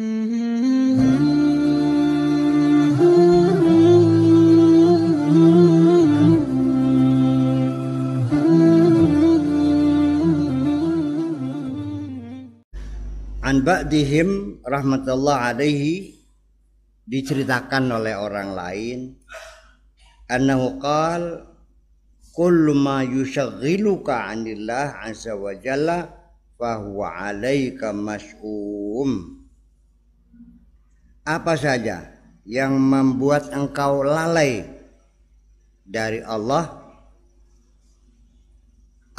An ba'dihim rahmatullah alaihi diceritakan oleh orang lain. Annahu qal kullu ma yushaghiluka 'anillah azza wa jalla fa huwa 'alaika mas'um apa saja yang membuat engkau lalai dari Allah?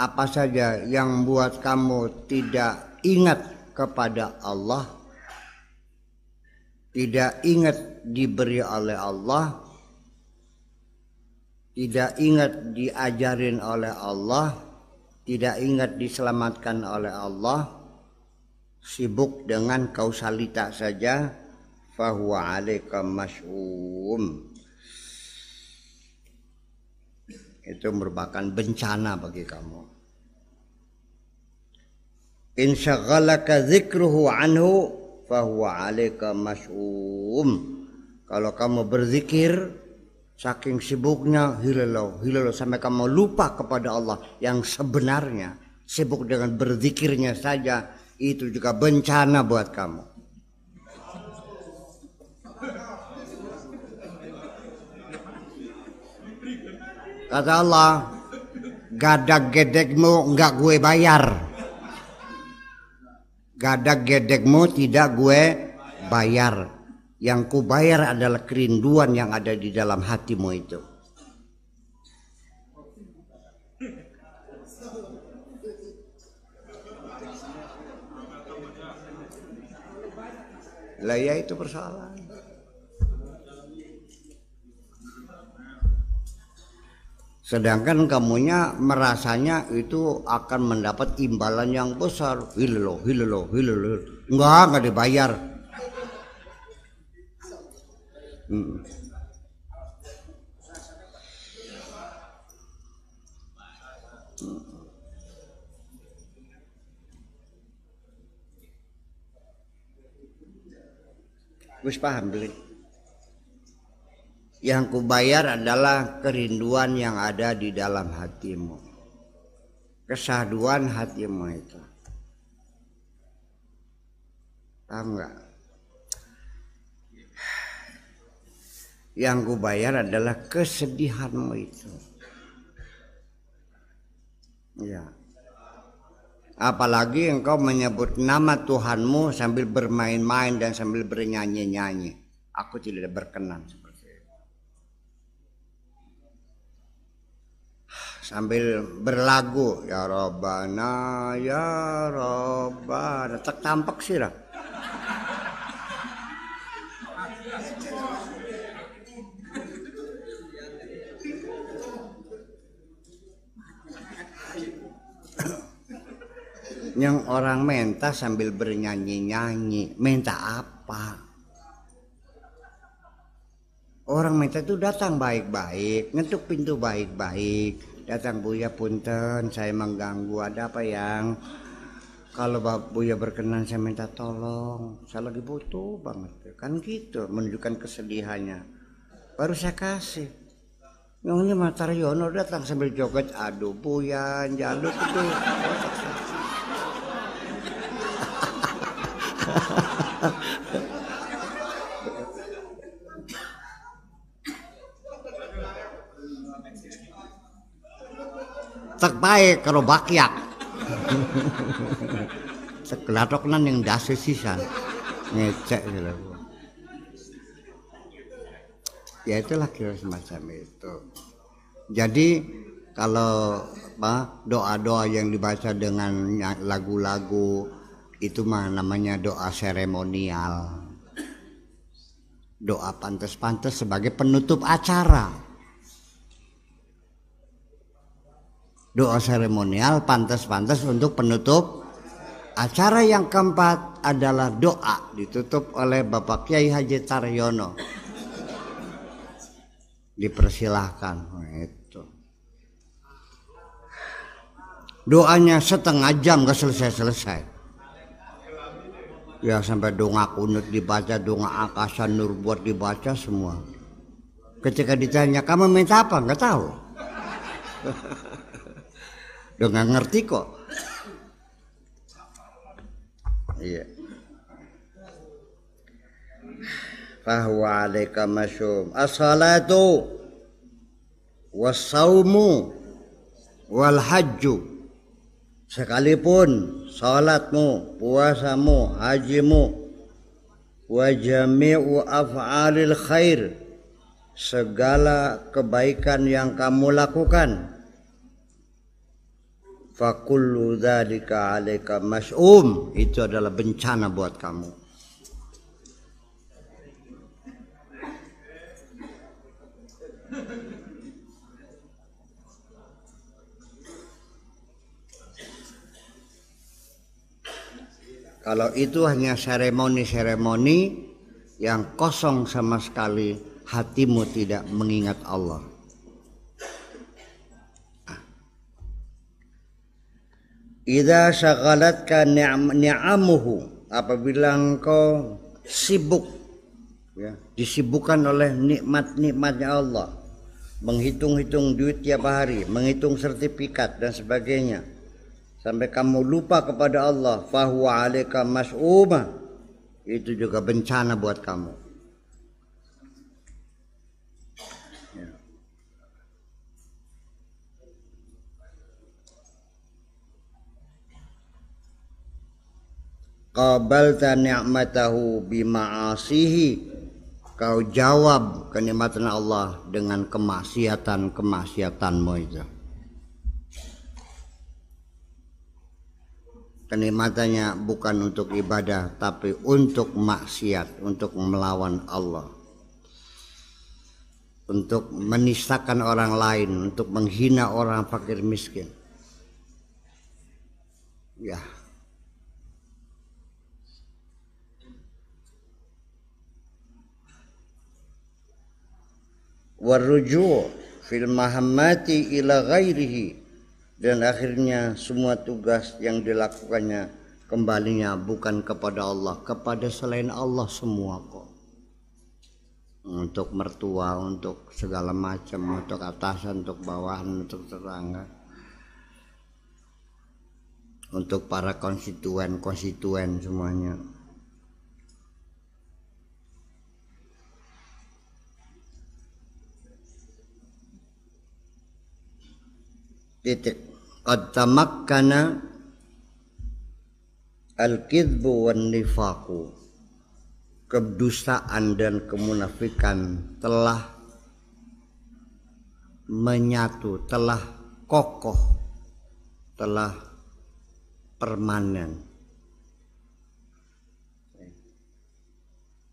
Apa saja yang membuat kamu tidak ingat kepada Allah? Tidak ingat diberi oleh Allah? Tidak ingat diajarin oleh Allah? Tidak ingat diselamatkan oleh Allah? Sibuk dengan kausalitas saja fahuwa alaika mas'um itu merupakan bencana bagi kamu. In syaghalaka dzikruhu anhu fahuwa alaika mas'um kalau kamu berzikir saking sibuknya hilalo hilalo sampai kamu lupa kepada Allah yang sebenarnya sibuk dengan berzikirnya saja itu juga bencana buat kamu kata Allah gadag gedegmu enggak gue bayar gadak gedekmu tidak gue bayar. Yang ku bayar adalah kerinduan yang ada di dalam hatimu itu. Lah ya itu persoalan. Sedangkan kamunya merasanya itu akan mendapat imbalan yang besar. Hilalo, hilalo, hilalo. Enggak, enggak dibayar. Hmm. Wis paham beli yang kubayar adalah kerinduan yang ada di dalam hatimu. Kesahduan hatimu itu. Paham nggak? Yang kubayar adalah kesedihanmu itu. Ya. Apalagi engkau menyebut nama Tuhanmu sambil bermain-main dan sambil bernyanyi-nyanyi. Aku tidak berkenan sambil berlagu ya Robbana ya Robbana tak tampak sih lah yang orang minta sambil bernyanyi-nyanyi minta apa? Orang minta itu datang baik-baik ngetuk pintu baik-baik datang Buya punten saya mengganggu ada apa yang? Kalau Buya berkenan saya minta tolong. Saya lagi butuh banget. Kan gitu menunjukkan kesedihannya. Baru saya kasih. Nyonya Mataryono datang sambil joget. Aduh Buya jaluk itu tak baik kalau bakyak sekelatok yang dasi sisa ngecek gitu ya itulah kira semacam itu. Jadi kalau doa-doa yang dibaca dengan lagu-lagu itu mah namanya doa seremonial. Doa pantas-pantas sebagai penutup acara doa seremonial pantas-pantas untuk penutup acara yang keempat adalah doa ditutup oleh Bapak Kiai Haji Taryono. Dipersilahkan. Itu. Doanya setengah jam gak selesai-selesai. Ya sampai doa kunut dibaca doa akasa nur buat dibaca semua. Ketika ditanya kamu minta apa? Nggak tahu udah nggak ngerti kok. Iya. Fahuwa alaika masyum. As-salatu was-saumu wal hajju sekalipun salatmu, puasamu, hajimu, wa jami'u af'alil khair, segala kebaikan yang kamu lakukan. Fakullu dzalika 'alaika mas'um. Itu adalah bencana buat kamu. Kalau itu hanya seremoni-seremoni yang kosong sama sekali hatimu tidak mengingat Allah. Idza syagalatka ni'amuhu apabila engkau sibuk ya, disibukkan oleh nikmat-nikmatnya Allah menghitung-hitung duit tiap hari, menghitung sertifikat dan sebagainya sampai kamu lupa kepada Allah fahuwa alaika mas'uma itu juga bencana buat kamu qabalta ni'matahu bima'asihi. Kau jawab kenikmatan Allah dengan kemaksiatan-kemaksiatanmu itu. Kenikmatannya bukan untuk ibadah tapi untuk maksiat untuk melawan Allah. Untuk menistakan orang lain untuk menghina orang fakir miskin. Ya waruju fil mahammati ila ghairihi. Dan akhirnya semua tugas yang dilakukannya kembalinya bukan kepada Allah kepada selain Allah semua kok. Untuk mertua untuk segala macam untuk atasan untuk bawahan untuk tetangga. Untuk para konstituen konstituen semuanya titik. Qad tamakkana al-kidbu wan nifaqu kedustaan dan kemunafikan telah menyatu, telah kokoh, telah permanen.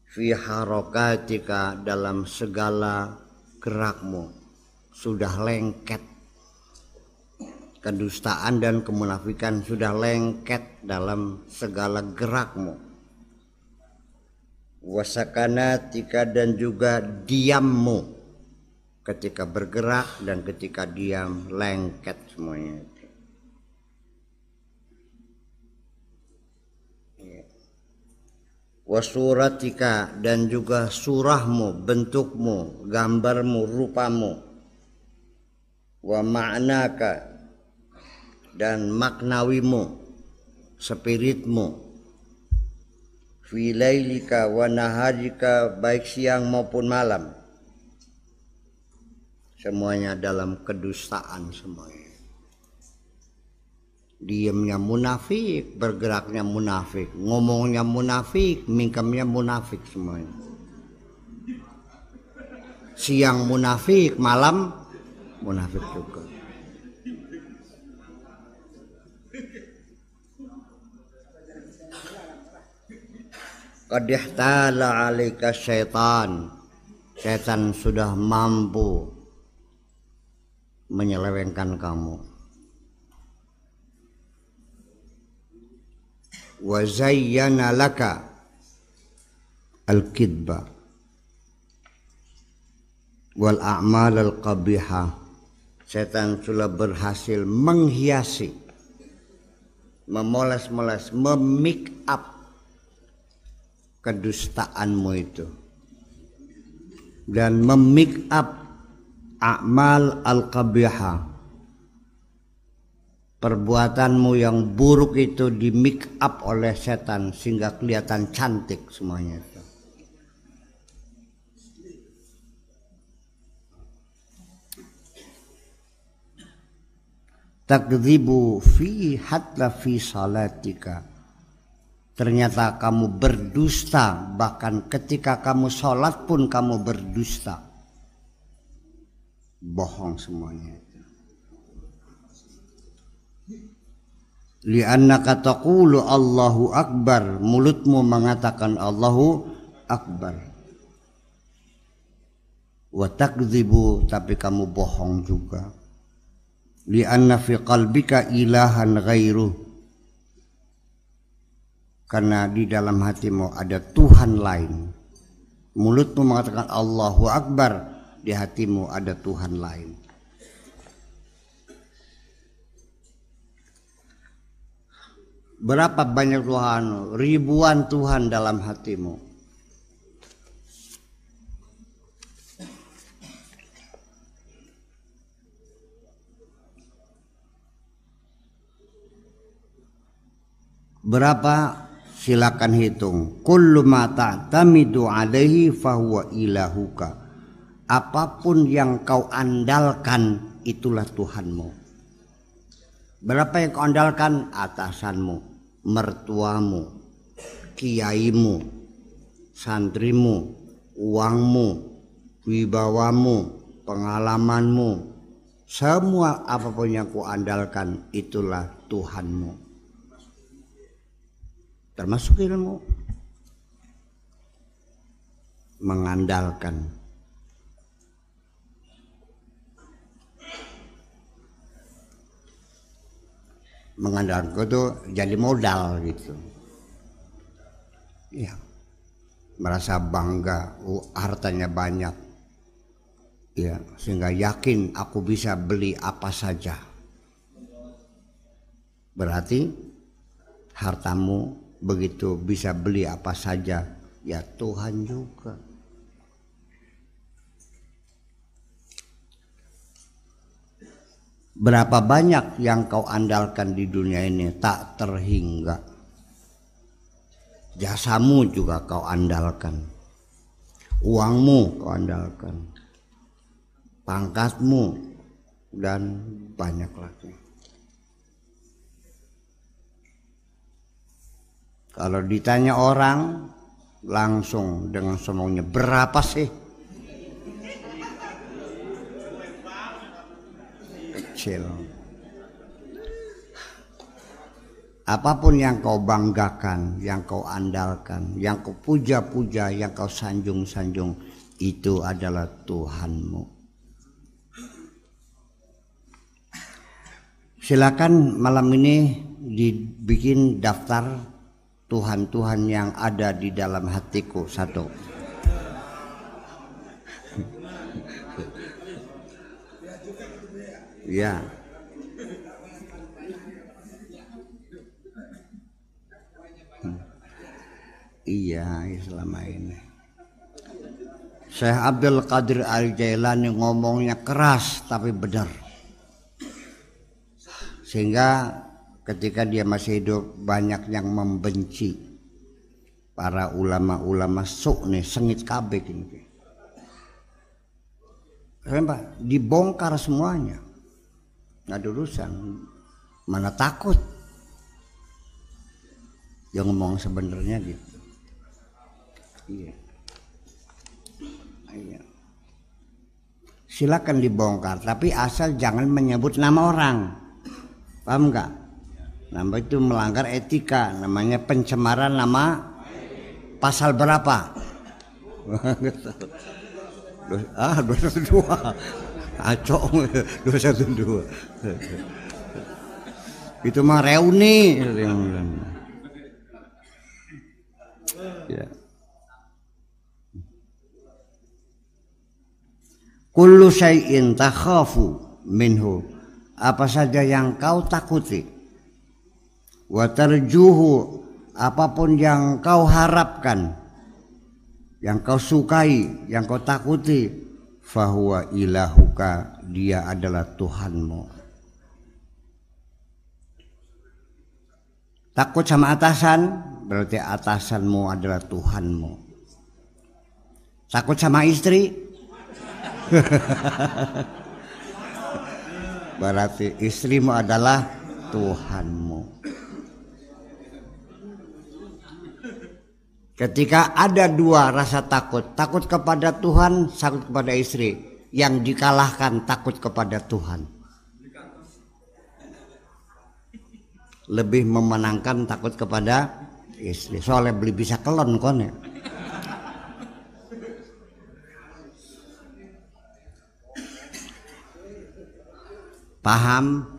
Fi harokatika dalam segala gerakmu sudah lengket kedustaan dan kemunafikan sudah lengket dalam segala gerakmu. Wasakanatika dan juga diammu ketika bergerak dan ketika diam lengket semuanya wasuratika dan juga surahmu, bentukmu, gambarmu, rupamu. Wa ma'naka dan maknawimu spiritmu. Filailika wa naharika baik siang maupun malam. Semuanya dalam kedustaan semuanya. Diamnya munafik bergeraknya munafik ngomongnya munafik mingkamnya munafik semuanya. Siang munafik malam munafik juga Qad ihtala 'alaika syaitan. Setan sudah mampu menyelewengkan kamu. Wa laka al-kidba wal a'mal al-qabihah. Setan sudah berhasil menghiasi memoles-moles, memik up kedustaanmu itu. Dan memik up amal al-qabihah perbuatanmu yang buruk itu di make up oleh setan sehingga kelihatan cantik semuanya itu. Takdzibu fi hatta fi salatika ternyata kamu berdusta bahkan ketika kamu sholat pun kamu berdusta. Bohong semuanya li'annaka taqulu Allahu akbar. Mulutmu mengatakan Allahu akbar. Wa takdzibu tapi kamu bohong juga. Lianna fi qalbika ilahan ghairu karena di dalam hatimu ada Tuhan lain. Mulutmu mengatakan Allahu Akbar. Di hatimu ada Tuhan lain. Berapa banyak Tuhan ribuan Tuhan dalam hatimu? Berapa? Silakan hitung. Kullu ma ta'tamidu alaihi fahuwa ilahuka. Apa pun yang kau andalkan itulah Tuhanmu. Berapa yang kau andalkan? Atasanmu, mertuamu, kiaimu, santrimu, uangmu, wibawamu, pengalamanmu, semua apa pun yang kau andalkan itulah Tuhanmu termasuk ilmu. Mengandalkan. Mengandalkan itu jadi modal gitu. Ya merasa bangga oh, hartanya banyak. Ya sehingga yakin aku bisa beli apa saja. Berarti hartamu begitu bisa beli apa saja ya Tuhan juga. Berapa banyak yang kau andalkan di dunia ini tak terhingga. Jasamu juga kau andalkan. Uangmu kau andalkan. Pangkatmu dan banyak lagi Kalau ditanya orang langsung dengan sombongnya berapa sih? Kecil. Apa pun yang kau banggakan, yang kau andalkan, yang kau puja-puja, yang kau sanjung-sanjung, itu adalah Tuhanmu. Silakan malam ini dibikin daftar Tuhan-Tuhan yang ada di dalam hatiku satu. Ya. Iya, selama ini. Syekh Abdul Qadir Al Jailani ngomongnya keras tapi benar. Sehingga ketika dia masih hidup banyak yang membenci para ulama-ulama sok nih sengit kabek ini Kenapa? Dibongkar semuanya. Nggak ada urusan. Mana takut? Yang ngomong sebenarnya gitu. Iya. Iya. Silakan dibongkar, tapi asal jangan menyebut nama orang. Paham nggak? Nama itu melanggar etika, namanya pencemaran nama pasal berapa? ah, 212. Acok 212. Itu mah reuni Ya. Kullu syai'in takhafu minhu. Apa saja yang kau takuti watarjuhu apa pun yang kau harapkan yang kau sukai, yang kau takuti, fahuwa ilahuka, dia adalah Tuhanmu. Takut sama atasan, berarti atasanmu adalah Tuhanmu. Takut sama istri, berarti istrimu adalah Tuhanmu. Ketika ada dua rasa takut, takut kepada Tuhan, takut kepada istri, yang dikalahkan takut kepada Tuhan. Lebih memenangkan takut kepada istri. Soalnya beli bisa kelon kon ya. Paham?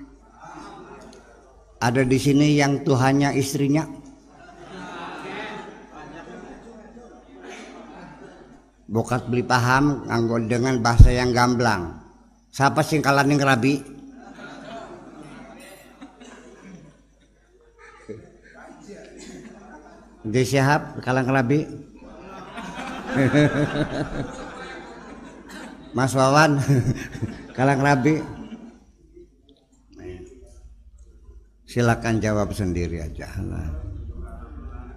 Ada di sini yang Tuhannya istrinya? Bokat beli paham nganggo dengan bahasa yang gamblang. Siapa sing kalan yang rabi? Di siap kalang rabi? Mas Wawan kalang rabi? Silakan jawab sendiri aja.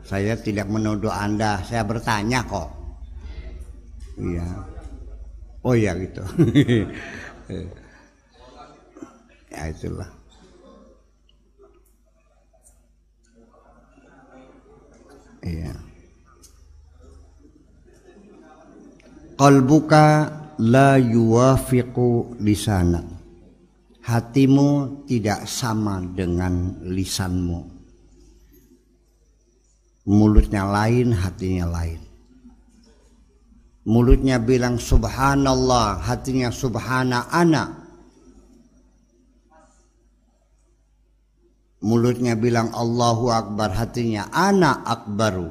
Saya tidak menuduh Anda, saya bertanya kok. Iya. Oh ya gitu. ya itulah. Iya. Qalbuka la yuwafiqu lisana. Hatimu tidak sama dengan lisanmu. Mulutnya lain, hatinya lain. Mulutnya bilang subhanallah, hatinya subhana ana. Mulutnya bilang Allahu Akbar, hatinya ana akbaru.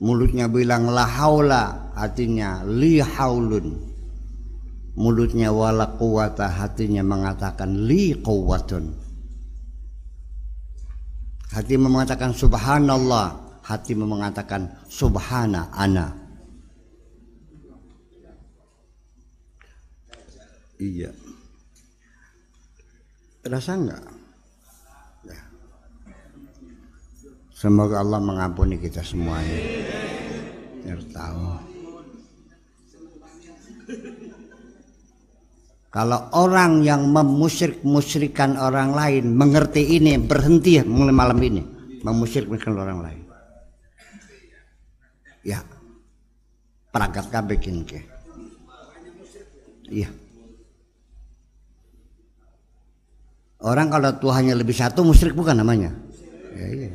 Mulutnya bilang la haula, hatinya li haulun. Mulutnya wala quwata, hatinya mengatakan li quwatun. Hati mengatakan subhanallah, hati mengatakan subhana ana. Iya. Terasa enggak? Ya. Semoga Allah mengampuni kita semuanya. Tahu. Kalau orang yang memusyrik-musyrikan orang lain mengerti ini berhenti mulai malam ini memusyrik-musyrikan orang lain. Ya. Peragat kabekin ke. Iya. Orang kalau Tuhannya lebih satu musyrik bukan namanya. Ya, iya.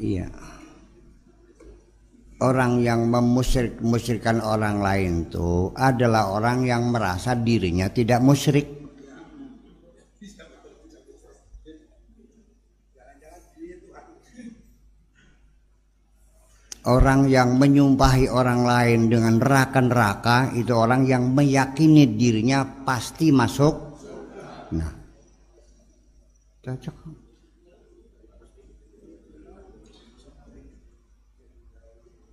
Iya. Orang yang memusyrik-musyrikan orang lain itu adalah orang yang merasa dirinya tidak musyrik. Orang yang menyumpahi orang lain dengan neraka-neraka itu orang yang meyakini dirinya pasti masuk. Nah, cocok.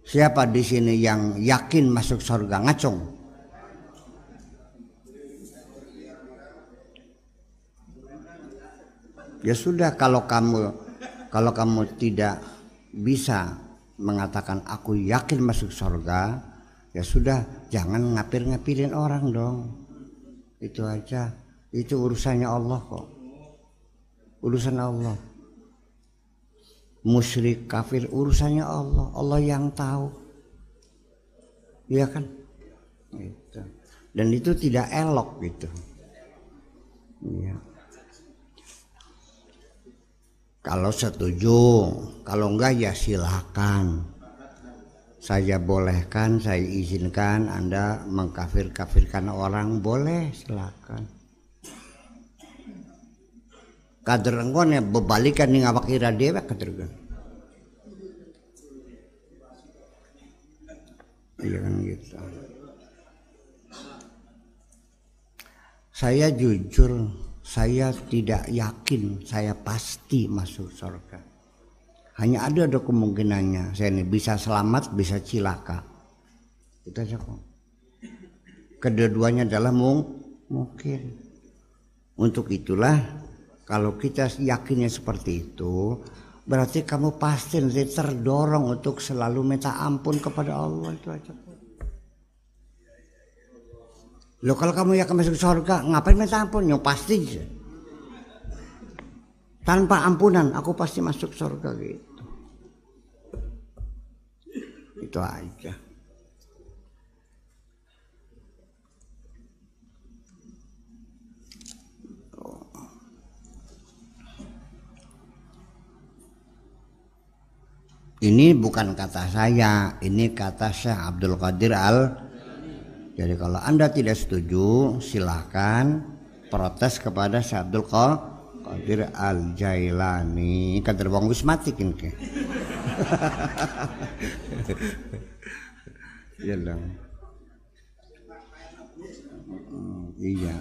Siapa di sini yang yakin masuk surga ngacung? Ya sudah kalau kamu kalau kamu tidak bisa mengatakan aku yakin masuk surga. Ya sudah jangan ngapir-ngapirin orang dong. Itu aja. Itu urusannya Allah kok. Urusan Allah. Musyrik kafir urusannya Allah. Allah yang tahu. Iya kan? Itu dan itu tidak elok gitu. Iya kalau setuju, kalau enggak ya silakan. Saya bolehkan, saya izinkan Anda mengkafir-kafirkan orang boleh silakan. Kader engkau ya bebalikan nih ngawak ira dewa kader Iya kan gitu. Saya jujur saya tidak yakin saya pasti masuk surga. Hanya ada ada kemungkinannya saya ini bisa selamat, bisa cilaka. Itu aja kok. Kedua-duanya adalah mungkin. Untuk itulah kalau kita yakinnya seperti itu, berarti kamu pasti nanti terdorong untuk selalu minta ampun kepada Allah itu aja. Lo kalau kamu yakin masuk surga, ngapain minta ampun? Ya pasti. Tanpa ampunan, aku pasti masuk surga gitu. Itu aja. Ini bukan kata saya, ini kata Syekh Abdul Qadir Al jadi kalau Anda tidak setuju, silahkan protes kepada Syekh Abdul Qadir Al Jailani. Kan terbang wismatik ini. Iya dong. Iya.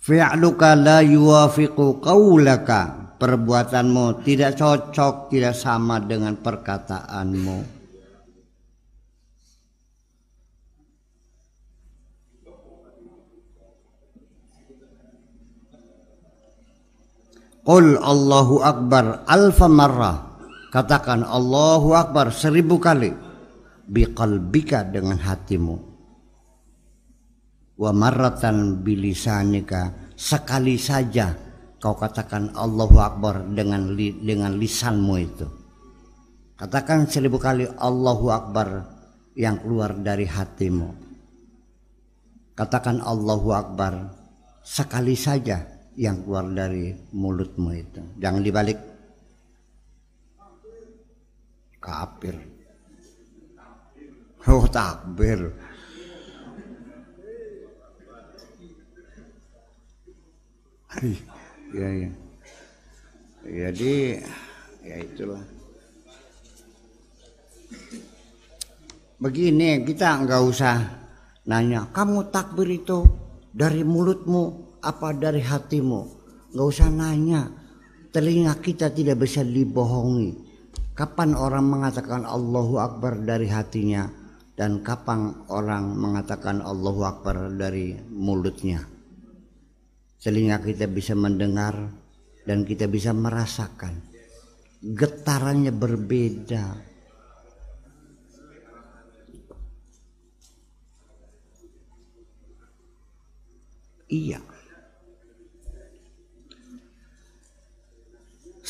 Fi'luka la yuwafiqu qawlaka. Perbuatanmu tidak cocok, tidak sama dengan perkataanmu. Qul Allahu Akbar alfa marrah. Katakan Allahu Akbar seribu kali. Biqalbika dengan hatimu. Wa marratan bilisanika. Sekali saja kau katakan Allahu Akbar dengan li, dengan lisanmu itu. Katakan seribu kali Allahu Akbar yang keluar dari hatimu. Katakan Allahu Akbar sekali saja yang keluar dari mulutmu itu. Jangan dibalik. Kafir. Oh takbir. ya ya. Jadi ya itulah. Begini kita nggak usah nanya kamu takbir itu dari mulutmu apa dari hatimu? Nggak usah nanya. Telinga kita tidak bisa dibohongi. Kapan orang mengatakan Allahu Akbar dari hatinya? Dan kapan orang mengatakan Allahu Akbar dari mulutnya? Telinga kita bisa mendengar dan kita bisa merasakan. Getarannya berbeda. Iya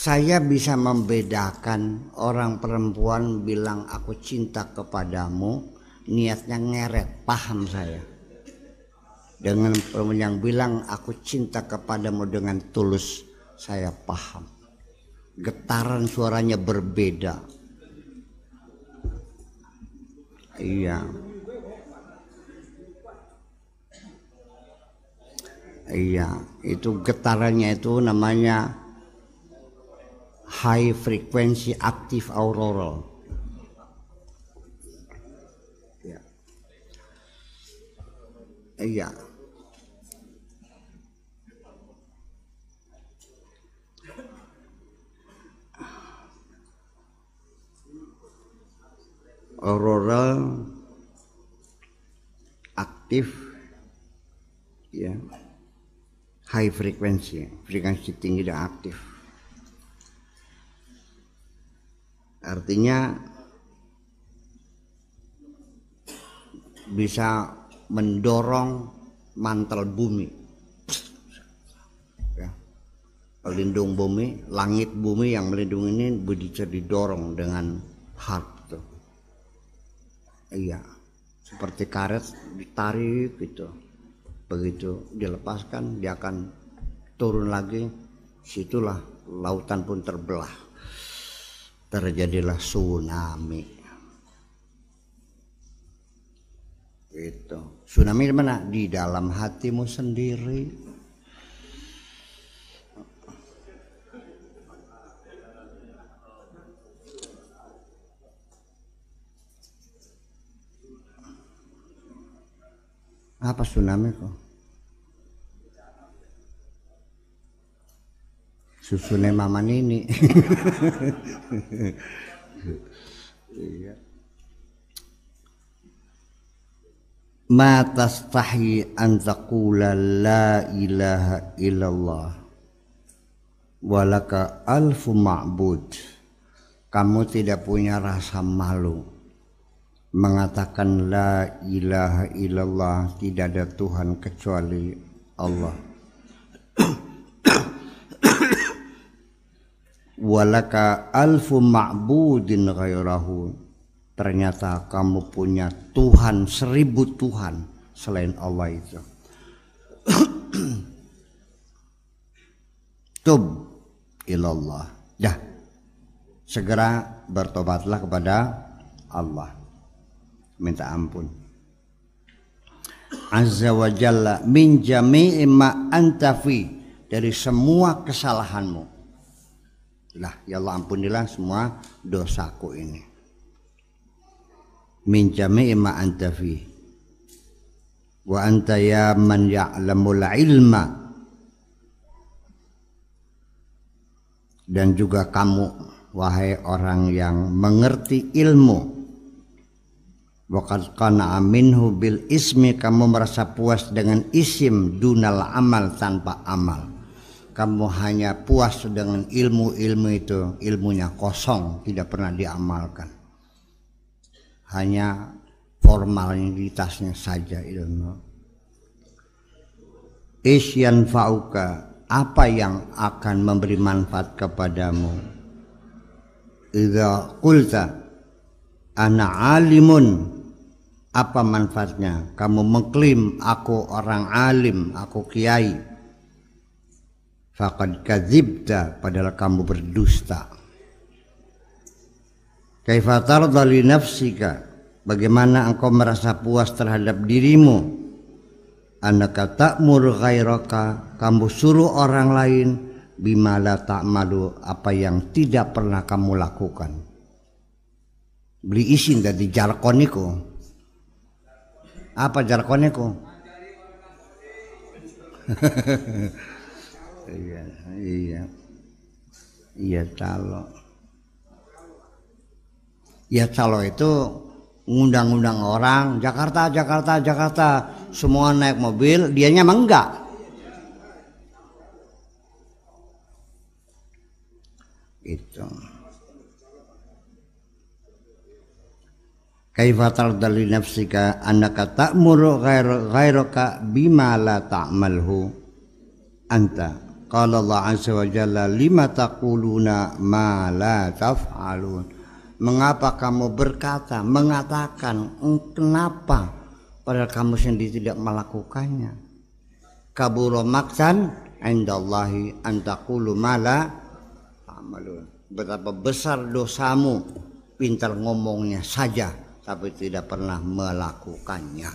saya bisa membedakan orang perempuan bilang aku cinta kepadamu niatnya ngeret paham saya. Dengan perempuan yang bilang aku cinta kepadamu dengan tulus saya paham. Getaran suaranya berbeda. Iya. Iya itu getarannya itu namanya high frequency active auroral. Ya. Iya. Auroral aktif ya high frequency frekuensi tinggi dan aktif Artinya bisa mendorong mantel bumi. Ya. Pelindung bumi, langit bumi yang melindungi ini bisa didorong dengan. Tuh. Iya, seperti karet ditarik gitu. Begitu dilepaskan dia akan turun lagi. Situlah lautan pun terbelah terjadilah tsunami. Itu. Tsunami di mana? Di dalam hatimu sendiri. Apa tsunami kok? Susune mama nini. Iya. Ma tastahi an taqula la ilaha illallah. Walaka alfu ma'bud. Kamu tidak punya rasa malu. Mengatakan la ilaha illallah tidak ada Tuhan kecuali Allah walaka alfu ma'budin ghairahu ternyata kamu punya Tuhan seribu Tuhan selain Allah itu. Tub ilallah. Dah segera bertobatlah kepada Allah. Minta ampun. Azza wa jalla min jami'i ma antafi dari semua kesalahanmu lah ya Allah ampunilah semua dosaku ini. Min jami'i ma anta fi. Wa anta ya man ya'lamul ilma. Dan juga kamu wahai orang yang mengerti ilmu. Waqad qana'a minhu bil ismi kamu merasa puas dengan isim dunal amal tanpa amal kamu hanya puas dengan ilmu-ilmu itu ilmunya kosong tidak pernah diamalkan. Hanya formalitasnya saja ilmu. Isyan fauka apa yang akan memberi manfaat kepadamu? Idza qulta ana alimun apa manfaatnya? Kamu mengklaim aku orang alim aku kiai faqad kadzibta padahal kamu berdusta. Kaifa tarda li nafsika? Bagaimana engkau merasa puas terhadap dirimu? Annaka ta'mur ghairaka kamu suruh orang lain bima la ta'malu apa yang tidak pernah kamu lakukan. Beli isin dari jarkoniku apa jarkoniku iya iya. Iya calo ya calo itu ngundang-undang orang Jakarta Jakarta Jakarta semua naik mobil. Dianya emang enggak. Itu. Kaifa tardali nafsika annaka ta'muru ghairaka bima la ta'malhu? Anta Qala Allah Azza wa Jalla lima taquluna ma la taf'alun. Mengapa kamu berkata, mengatakan, kenapa padahal kamu sendiri tidak melakukannya? Kaburo maksan indallahi antakulu mala amalun. Betapa besar dosamu, pintar ngomongnya saja tapi tidak pernah melakukannya.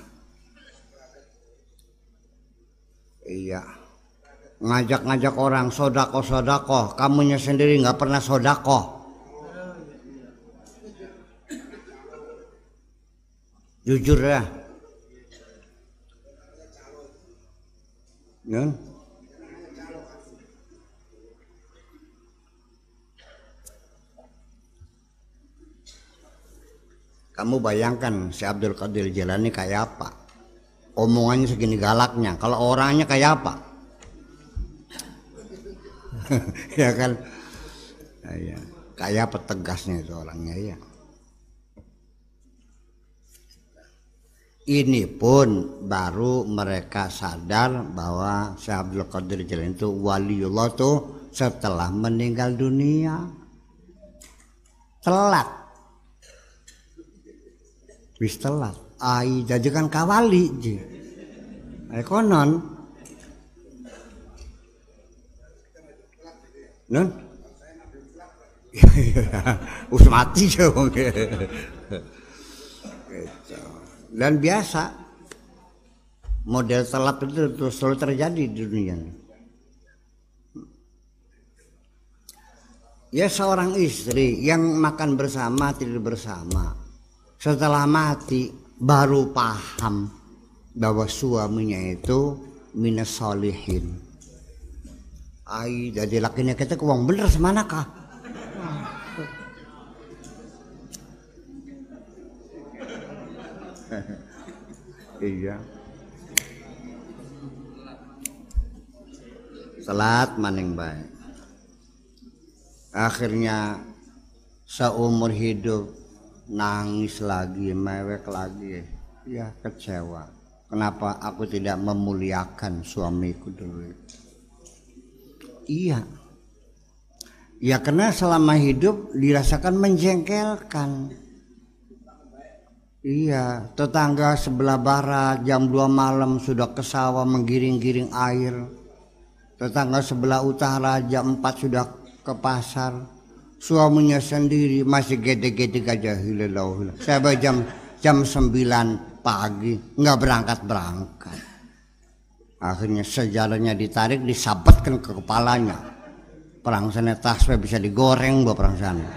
Iya ngajak-ngajak orang sodako sodako. Kamunya sendiri nggak pernah sodako. Jujur ya. Ya kamu bayangkan si Abdul Qadir Jalani kayak apa? Omongannya segini galaknya. Kalau orangnya kayak apa ya kan? Ya, kayak petegasnya itu orangnya ya ini pun baru mereka sadar bahwa Syekh Qadir Jalan itu waliullah tuh setelah meninggal dunia. Telat. Wis telat. Ai jajakan kawali ji. Konon Nun? Us mati dong. Dan biasa model telat itu selalu terjadi di dunia. Ya seorang istri yang makan bersama tidur bersama setelah mati baru paham bahwa suaminya itu minas solihin ai jadi lakinya kita uang bener semana kah iya. Salat maning baik. Akhirnya seumur hidup nangis lagi mewek lagi. Ya kecewa. Kenapa aku tidak memuliakan suamiku dulu iya. Ya karena selama hidup dirasakan menjengkelkan. Iya tetangga sebelah barat jam 2 malam sudah ke sawah menggiring-giring air. Tetangga sebelah utara jam 4 sudah ke pasar. Suaminya sendiri masih gede-gede aja. Hilalau saya jam jam 9 pagi. Nggak berangkat berangkat akhirnya sejalannya ditarik disabetkan ke kepalanya. Perang sana taswe bisa digoreng buat perang sana.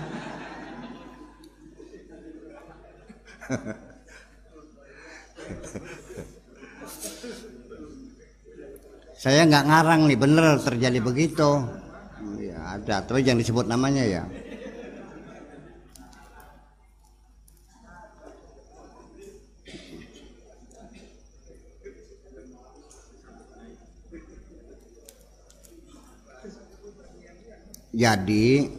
Saya nggak ngarang nih bener terjadi begitu. Ya ada tapi jangan disebut namanya ya jadi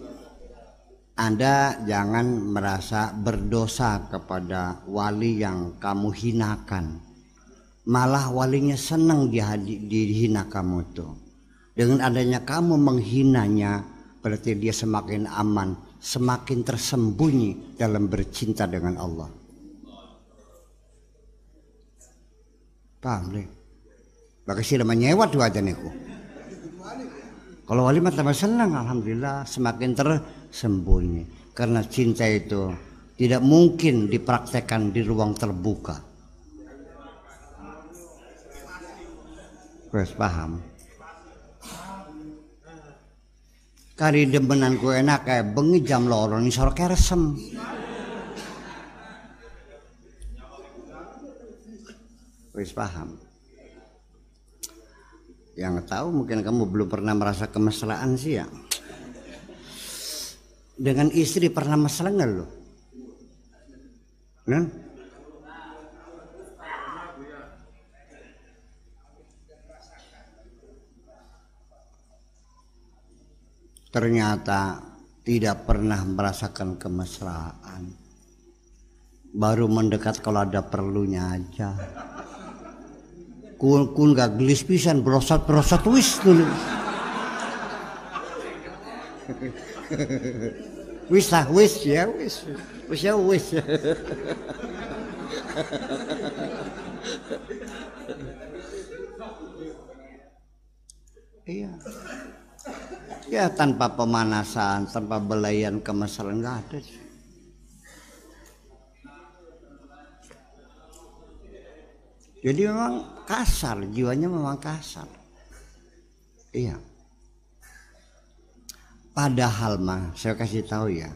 anda jangan merasa berdosa kepada wali yang kamu hinakan. Malah walinya senang dihina kamu tuh dengan adanya kamu menghinanya berarti dia semakin aman semakin tersembunyi dalam bercinta dengan Allah. Paham deh Bagi sih menyewa tuh aja niku kalau wali mah tambah senang alhamdulillah semakin tersembunyi karena cinta itu tidak mungkin dipraktekkan di ruang terbuka Wes paham. Kari demenan ku enak kayak bengi jam loro nih sore keresem. Wes paham. Yang tahu mungkin kamu belum pernah merasa kemesraan sih ya. Dengan istri pernah mesra nggak lo? Nah? ternyata tidak pernah merasakan kemesraan baru mendekat kalau ada perlunya aja kun kun gak gelis pisan brosat brosat wis dulu wis lah wis ya wis. Wis ya wis. Iya. Ya tanpa pemanasan tanpa belayan kemesraan nggak ada jadi memang kasar jiwanya memang kasar. Iya. Padahal mah saya kasih tahu ya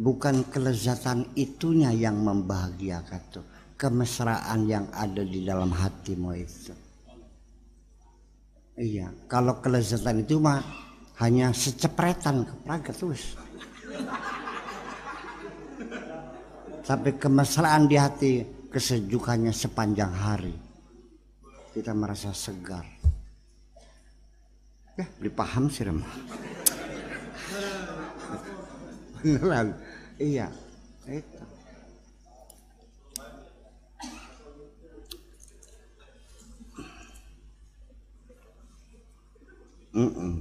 bukan kelezatan itunya yang membahagiakan tuh kemesraan yang ada di dalam hatimu itu. Iya kalau kelezatan itu mah hanya secepretan kepragat terus. Sampai kemesraan di hati kesejukannya sepanjang hari kita merasa segar. Ya dipaham sih remah beneran. Iya itu. Mm -mm.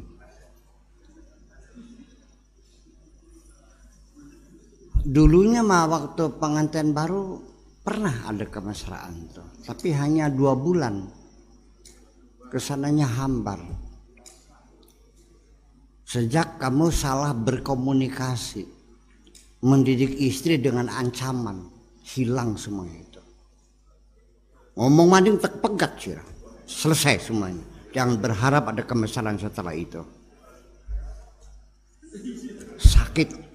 dulunya mah waktu pengantin baru pernah ada kemesraan tuh tapi hanya dua bulan. Ke sananya hambar. Sejak kamu salah berkomunikasi mendidik istri dengan ancaman hilang semua itu. Ngomong mading tak pegat sih selesai semuanya. Jangan berharap ada kemesraan setelah itu. Sakit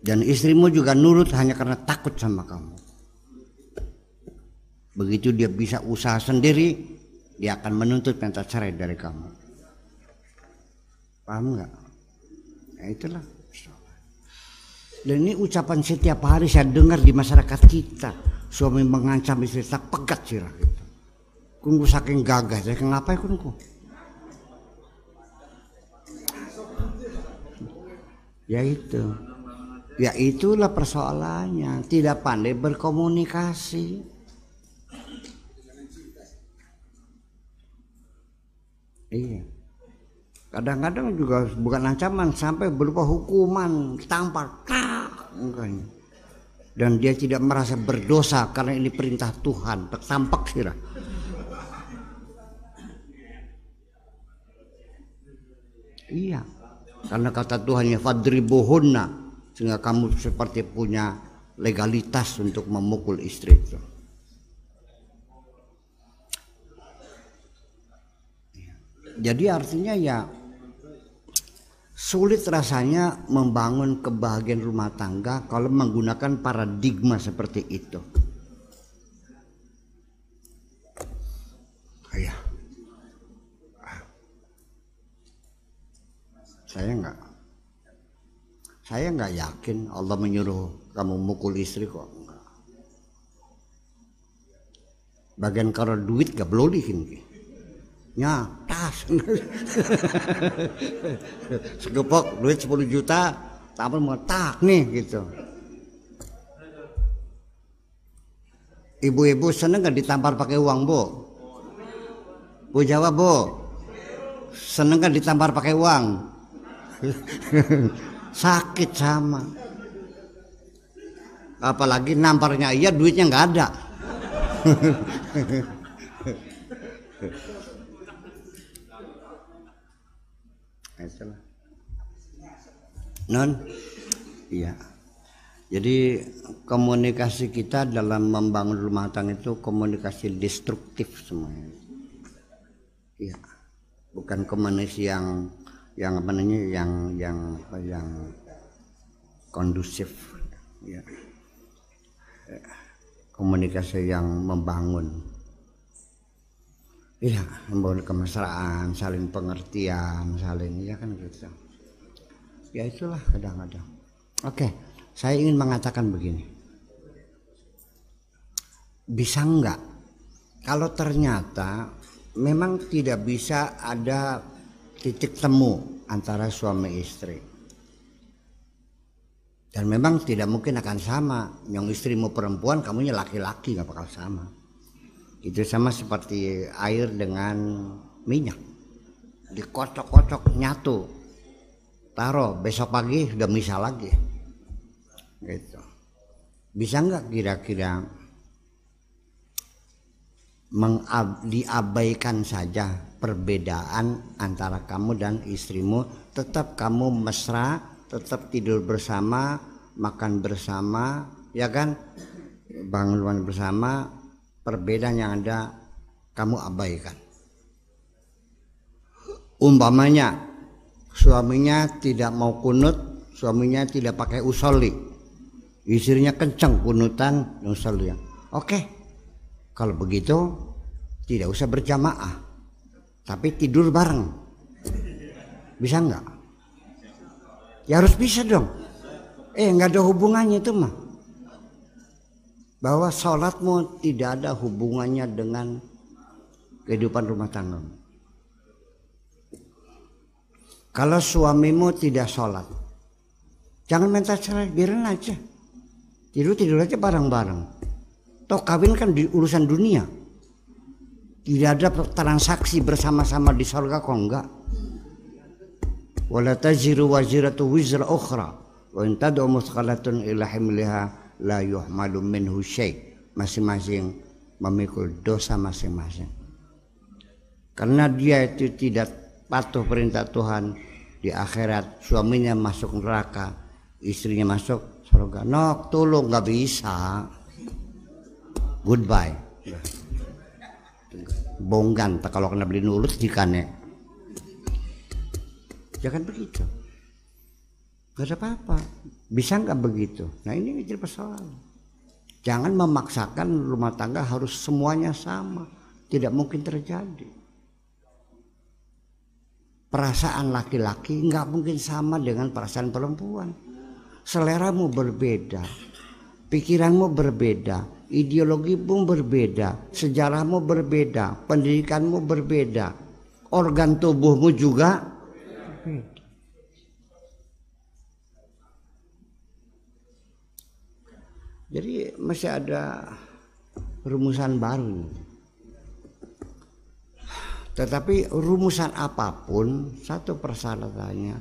dan istrimu juga nurut hanya karena takut sama kamu. Begitu dia bisa usaha sendiri, dia akan menuntut minta cerai dari kamu. Paham nggak? Ya itulah. Dan ini ucapan setiap hari saya dengar di masyarakat kita. Suami mengancam istri tak pegat sih gitu. kunggu saking gagah saya kenapa ya kunggu? Ya itu ya itulah persoalannya. Tidak pandai berkomunikasi. Iya. Kadang-kadang juga bukan ancaman sampai berupa hukuman tampar tak dan dia tidak merasa berdosa karena ini perintah Tuhan. Tertampak sih iya. Karena kata Tuhan fadribuhunna sehingga kamu seperti punya legalitas untuk memukul istri itu. Jadi artinya ya sulit rasanya membangun kebahagiaan rumah tangga kalau menggunakan paradigma seperti itu. Ayah, saya enggak, saya enggak yakin Allah menyuruh kamu mukul istri kok. Enggak. Bagian kalau duit gak boleh nya tas segepok duit 10 juta tapi mau nih gitu. Ibu-ibu seneng gak ditampar pakai uang bu? Bu jawab bu. Seneng gak ditampar pakai uang sakit sama. Apalagi namparnya iya duitnya nggak ada. Non? Iya. Jadi komunikasi kita dalam membangun rumah tangga itu komunikasi destruktif semuanya. Iya. Bukan komunikasi yang yang apa namanya yang yang apa yang kondusif ya komunikasi yang membangun Iya, membangun kemesraan, saling pengertian, saling ya kan gitu. Ya itulah kadang-kadang. Oke, saya ingin mengatakan begini. Bisa enggak kalau ternyata memang tidak bisa ada titik temu antara suami istri. Dan memang tidak mungkin akan sama. Yang istrimu perempuan, kamunya laki-laki nggak bakal sama. Itu sama seperti air dengan minyak. Dikocok-kocok nyatu. Taruh besok pagi sudah misal lagi. Gitu. Bisa nggak kira-kira diabaikan saja perbedaan antara kamu dan istrimu tetap kamu mesra tetap tidur bersama makan bersama ya kan bangun bersama perbedaan yang ada kamu abaikan. Umpamanya suaminya tidak mau kunut, suaminya tidak pakai usoli, istrinya kencang kunutan usoli. Oke, kalau begitu tidak usah berjamaah, tapi tidur bareng. Bisa nggak? Ya harus bisa dong. Eh nggak ada hubungannya itu mah bahwa sholatmu tidak ada hubungannya dengan kehidupan rumah tangga. Kalau suamimu tidak sholat, jangan minta cerai, biarin aja. Tidur tidur aja bareng-bareng. Toh kawin kan di urusan dunia. Tidak ada transaksi bersama-sama di surga kok enggak. Wala taziru waziratu wizra ukhra wa in tad'u muthqalatun ila himliha la yuhmalu minhu syai. Masing-masing memikul dosa masing-masing. Karena dia itu tidak patuh perintah Tuhan di akhirat suaminya masuk neraka istrinya masuk surga nok tolong nggak bisa. Goodbye bonggan tak kalau kena beli nurut jikane jangan begitu gak ada apa-apa bisa nggak begitu? Nah ini jadi persoalan. Jangan memaksakan rumah tangga harus semuanya sama. Tidak mungkin terjadi. Perasaan laki-laki nggak mungkin sama dengan perasaan perempuan. Seleramu berbeda, pikiranmu berbeda, ideologimu berbeda, sejarahmu berbeda, pendidikanmu berbeda, organ tubuhmu juga. Jadi masih ada rumusan baru. Tetapi rumusan apa pun satu persyaratannya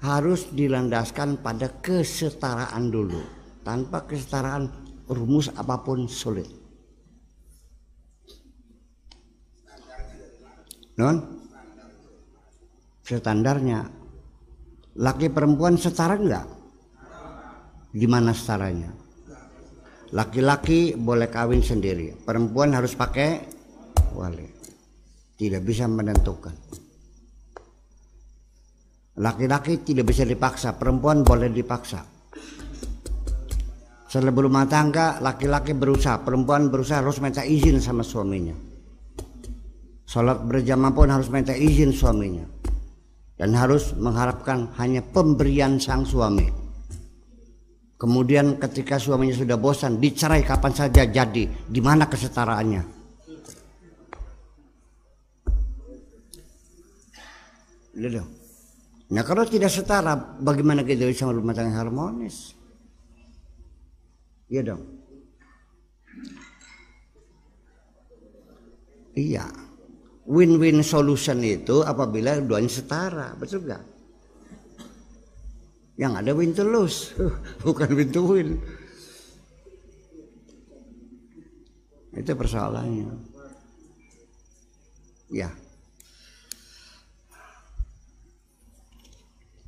harus dilandaskan pada kesetaraan dulu. Tanpa kesetaraan rumus apa pun sulit. Non? Standarnya laki perempuan setara enggak? Gimana setaranya? Laki-laki boleh kawin sendiri, perempuan harus pakai wali. Tidak bisa menentukan. Laki-laki tidak bisa dipaksa, perempuan boleh dipaksa. Sebelum rumah tangga, laki-laki berusaha, perempuan berusaha harus minta izin sama suaminya. Sholat berjamaah pun harus minta izin suaminya. Dan harus mengharapkan hanya pemberian sang suami Kemudian ketika suaminya sudah bosan, dicerai kapan saja jadi. Di mana kesetaraannya? Nah kalau tidak setara, bagaimana kita bisa rumah tangga harmonis? Iya dong. Iya. Win-win solution itu apabila duanya setara, betul gak? Yang ada win to lose, bukan win to win. Itu persoalannya. Ya.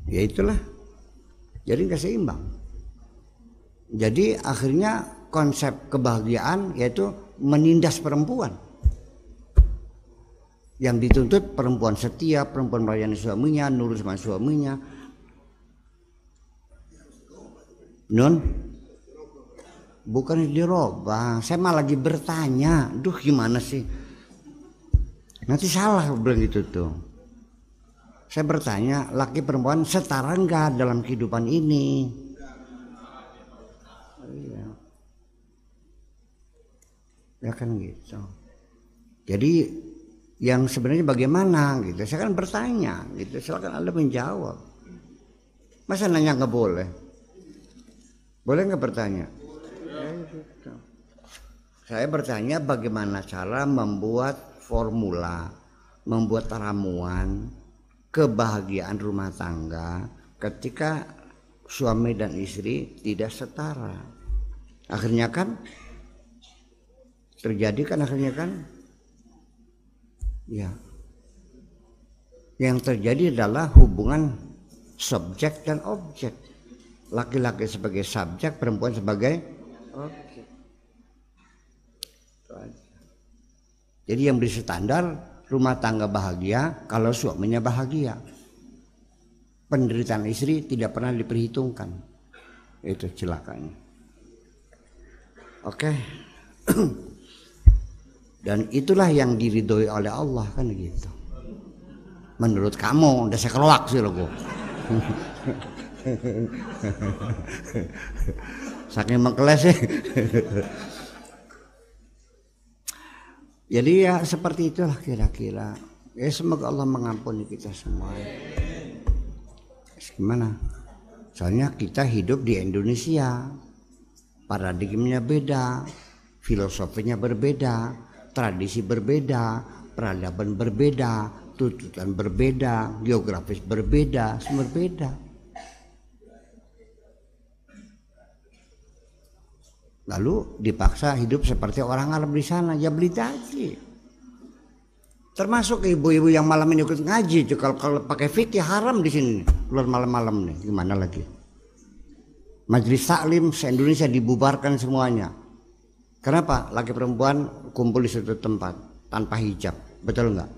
Ya itulah. Jadi nggak seimbang. Jadi akhirnya konsep kebahagiaan yaitu menindas perempuan. Yang dituntut perempuan setia, perempuan melayani suaminya, nurut sama suaminya, Nun? Bukan dirobah saya malah lagi bertanya duh gimana sih? Nanti salah bilang gitu tuh. Saya bertanya laki perempuan setara enggak dalam kehidupan ini iya ya kan gitu. Jadi yang sebenarnya bagaimana gitu. Saya kan bertanya gitu. Silakan anda menjawab. Masa nanya nggak boleh? Boleh nggak bertanya? Saya bertanya bagaimana cara membuat formula, membuat ramuan kebahagiaan rumah tangga ketika suami dan istri tidak setara. Akhirnya kan terjadi kan akhirnya kan ya yang terjadi adalah hubungan subjek dan objek laki-laki sebagai subjek, perempuan sebagai objek. Jadi yang beri standar rumah tangga bahagia kalau suaminya bahagia. Penderitaan istri tidak pernah diperhitungkan. Itu celakanya. Oke. Dan itulah yang diridhoi oleh Allah kan gitu. Menurut kamu, udah saya keluak sih loh Saking mengkeles sih. Jadi ya seperti itulah kira-kira. Ya semoga Allah mengampuni kita semua. Gimana? Soalnya kita hidup di Indonesia. Paradigmnya beda, filosofinya berbeda, tradisi berbeda, peradaban berbeda, tuntutan berbeda, geografis berbeda, semua berbeda. Lalu dipaksa hidup seperti orang Arab di sana, ya beli taji. Termasuk ibu-ibu yang malam ini ikut ngaji, kalau kalau pakai fikih haram di sini keluar malam-malam nih, gimana lagi? Majelis taklim se-Indonesia dibubarkan semuanya. Kenapa? Laki perempuan kumpul di satu tempat tanpa hijab, betul nggak?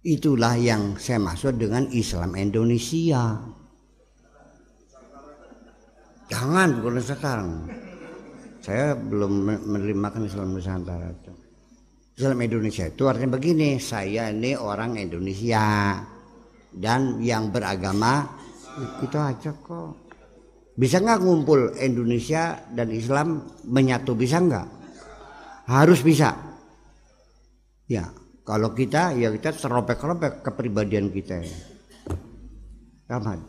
Itulah yang saya maksud dengan Islam Indonesia. Jangan bukan sekarang. saya belum menerima Islam Nusantara itu. Islam Indonesia itu artinya begini, saya ini orang Indonesia dan yang beragama itu aja kok. Bisa nggak ngumpul Indonesia dan Islam menyatu bisa nggak? Harus bisa. Ya, kalau kita ya kita terobek-robek kepribadian kita. Rahmat.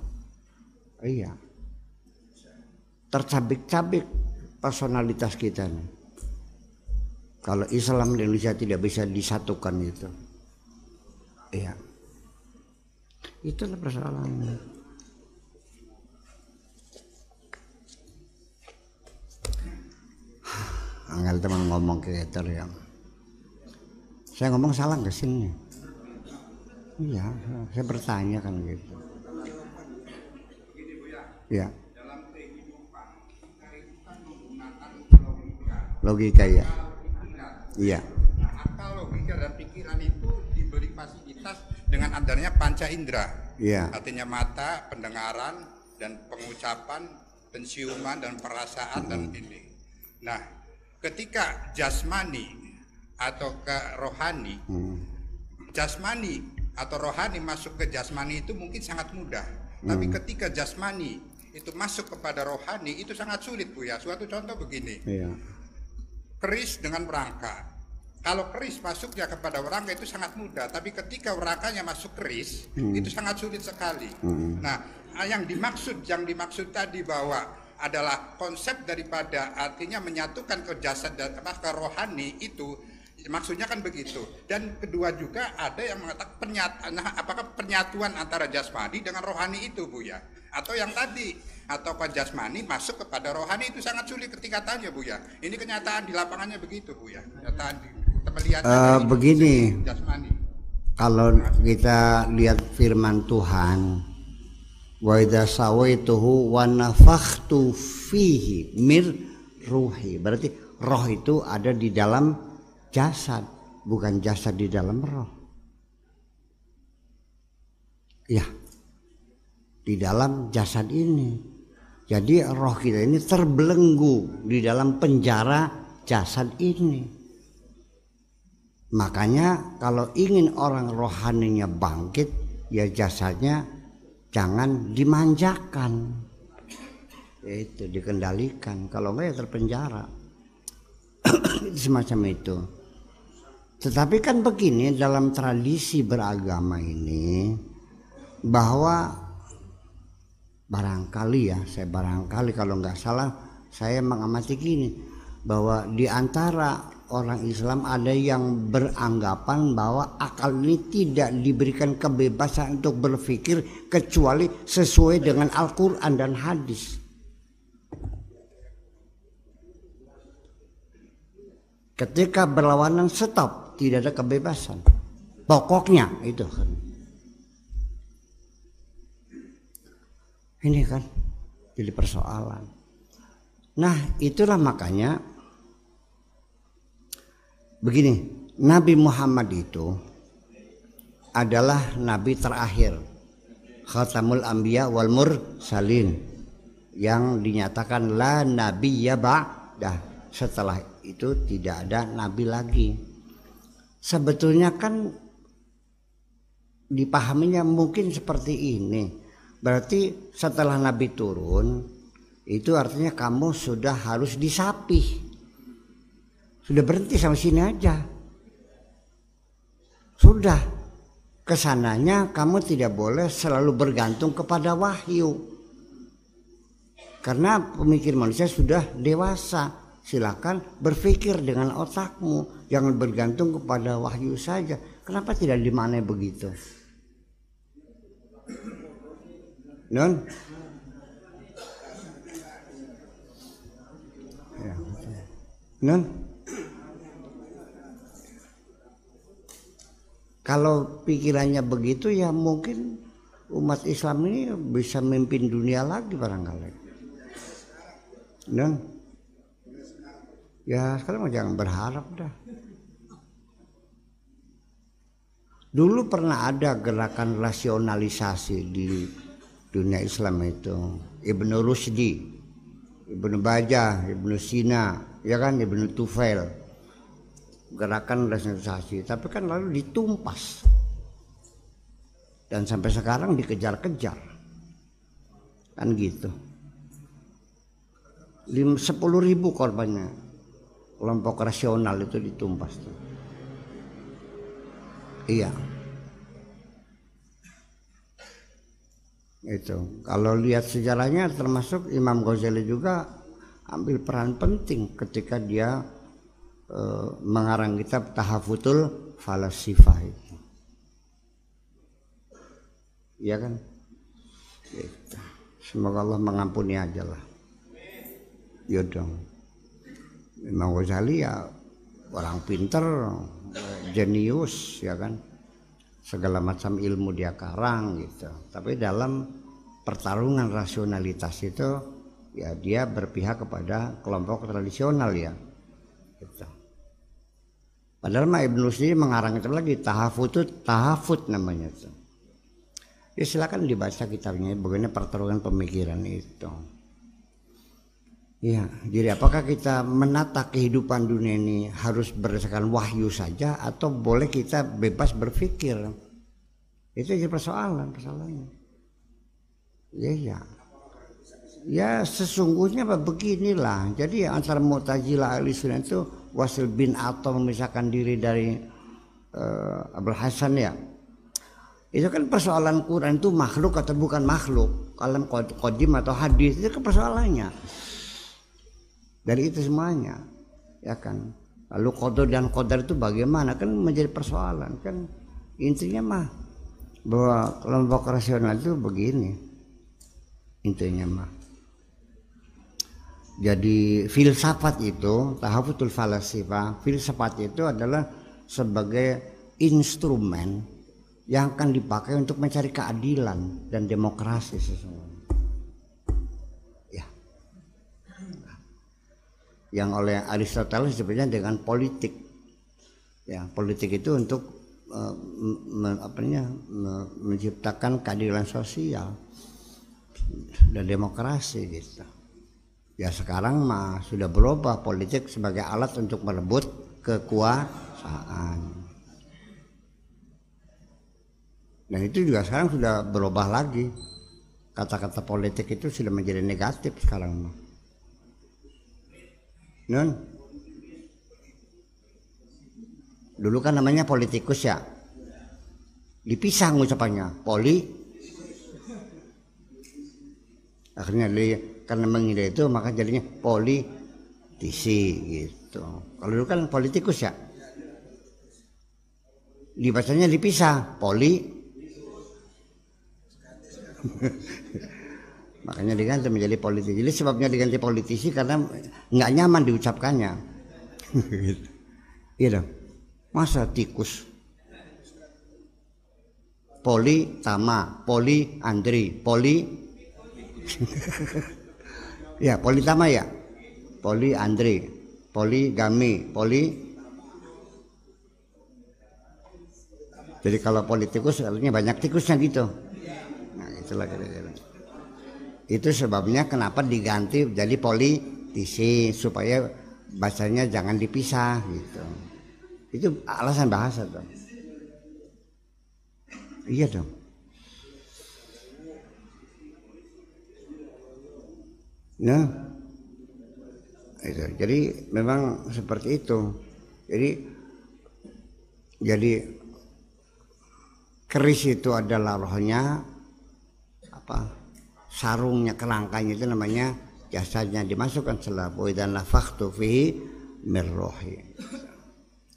Iya. Tercabik-cabik personalitas kita nih. Kalau Islam di Indonesia tidak bisa disatukan itu. Iya. Itulah persoalannya. Anggal teman ngomong ke eter ya. Saya ngomong salah ke sini. Iya, saya bertanya kan gitu. Ya. Logika ya. Iya. Akal, logika dan pikiran itu diberi fasilitas dengan adanya panca indera. Iya. Artinya mata, pendengaran, dan pengucapan, penciuman dan perasaan dan ini. Nah, ketika jasmani atau ke rohani, jasmani atau rohani masuk ke jasmani itu mungkin sangat mudah. Tapi ketika jasmani itu masuk kepada rohani itu sangat sulit bu ya. Suatu contoh begini, Iya. keris dengan rangka. Kalau keris masuknya kepada rangka itu sangat mudah, tapi ketika rangkanya masuk keris itu sangat sulit sekali. Nah, yang dimaksud yang dimaksud tadi bahwa adalah konsep daripada artinya menyatukan ke jasad dan apa ke rohani itu maksudnya kan begitu. Dan kedua juga ada yang mengatakan penyat, nah, apakah penyatuan antara jasmani dengan rohani itu Bu ya? Atau yang tadi atau jasmani masuk kepada rohani itu sangat sulit ketika tanya Bu ya. Ini kenyataan di lapangannya begitu Bu ya. Kenyataan di kita melihat Eh, begini. jasmani. Kalau kita lihat firman Tuhan, wa idza sawaituhu wa nafakhtu fihi mir ruhi. Berarti roh itu ada di dalam jasad, bukan jasad di dalam roh. Ya. Di dalam jasad ini. Jadi roh kita ini terbelenggu di dalam penjara jasad ini. Makanya kalau ingin orang rohaninya bangkit, ya jasadnya jangan dimanjakan. Itu dikendalikan. Kalau enggak ya terpenjara. Semacam itu. Tetapi kan begini dalam tradisi beragama ini bahwa barangkali ya saya barangkali kalau nggak salah saya mengamati gini bahwa di antara orang Islam ada yang beranggapan bahwa akal ini tidak diberikan kebebasan untuk berpikir kecuali sesuai dengan Al-Quran dan hadis. Ketika berlawanan stop, tidak ada kebebasan. Pokoknya itu. Ini kan jadi persoalan. Nah, itulah makanya begini, Nabi Muhammad itu adalah nabi terakhir. Khatamul Anbiya wal Mursalin yang dinyatakan la nabiyya ba'dah. Setelah itu tidak ada nabi lagi. Sebetulnya kan dipahaminya mungkin seperti ini. Berarti setelah Nabi turun itu artinya kamu sudah harus disapih. Sudah berhenti sampai sini aja. Sudah ke sananya kamu tidak boleh selalu bergantung kepada wahyu. Karena pemikir manusia sudah dewasa. Silakan berpikir dengan otakmu, jangan bergantung kepada wahyu saja. Kenapa tidak dimaknai begitu? Non? Ya. Kalau pikirannya begitu ya mungkin umat Islam ini bisa memimpin dunia lagi barangkali. Non? Ya sekarang jangan berharap dah. Dulu pernah ada gerakan rasionalisasi di dunia Islam itu Ibnu Rusdi Ibnu Bajah, Ibnu Sina, ya kan Ibnu Tufail. Gerakan rasionalisasi, tapi kan lalu ditumpas. Dan sampai sekarang dikejar-kejar. Kan gitu. 10 ribu korbannya kelompok rasional itu ditumpas tuh. Iya. Itu. Kalau lihat sejarahnya termasuk Imam Ghazali juga ambil peran penting ketika dia e, mengarang kitab Tahafutul Falasifah itu. Iya kan? Gitu. Semoga Allah mengampuni aja lah. Ya Imam Ghazali ya orang pinter, jenius ya kan segala macam ilmu dia karang gitu tapi dalam pertarungan rasionalitas itu ya dia berpihak kepada kelompok tradisional ya gitu. Padahal Ma Ibnu sendiri mengarang itu lagi tahafut itu tahafut namanya itu ya silakan dibaca kitabnya bagaimana pertarungan pemikiran itu Ya, jadi apakah kita menata kehidupan dunia ini harus berdasarkan wahyu saja atau boleh kita bebas berpikir? Itu jadi persoalan, persoalannya. Ya, ya. Ya sesungguhnya beginilah. Jadi antara Mu'tazilah ahli sunnah itu Wasil bin Atom memisahkan diri dari uh, Abul Hasan ya. Itu kan persoalan Quran itu makhluk atau bukan makhluk. Kalau kodim atau hadis itu kan persoalannya dari itu semuanya ya kan lalu kodar dan kodar itu bagaimana kan menjadi persoalan kan intinya mah bahwa kelompok rasional itu begini intinya mah jadi filsafat itu tahafutul falasifa filsafat itu adalah sebagai instrumen yang akan dipakai untuk mencari keadilan dan demokrasi sesungguhnya yang oleh Aristoteles disebutnya dengan politik. Ya, politik itu untuk uh, me, me, menciptakan keadilan sosial dan demokrasi gitu. Ya sekarang mah sudah berubah politik sebagai alat untuk merebut kekuasaan. Dan itu juga sekarang sudah berubah lagi. Kata-kata politik itu sudah menjadi negatif sekarang mah Nun. Dulu kan namanya politikus ya. Dipisah ngucapannya, poli. Akhirnya dia karena mengira itu maka jadinya politisi gitu. Kalau dulu kan politikus ya. Dibacanya dipisah, poli. makanya diganti menjadi politisi jadi sebabnya diganti politisi karena nggak nyaman diucapkannya iya dong masa tikus poli tama poli andri poli ya poli tama ya poli andri poli gami poli jadi kalau politikus artinya banyak tikusnya gitu nah itulah kira-kira itu sebabnya kenapa diganti jadi politisi supaya bahasanya jangan dipisah gitu. Itu alasan bahasa dong. Iya dong. Nah, itu. Jadi memang seperti itu. Jadi jadi keris itu adalah rohnya apa sarungnya kerangkanya itu namanya jasadnya dimasukkan selabu dan nafaktu fi mirrohi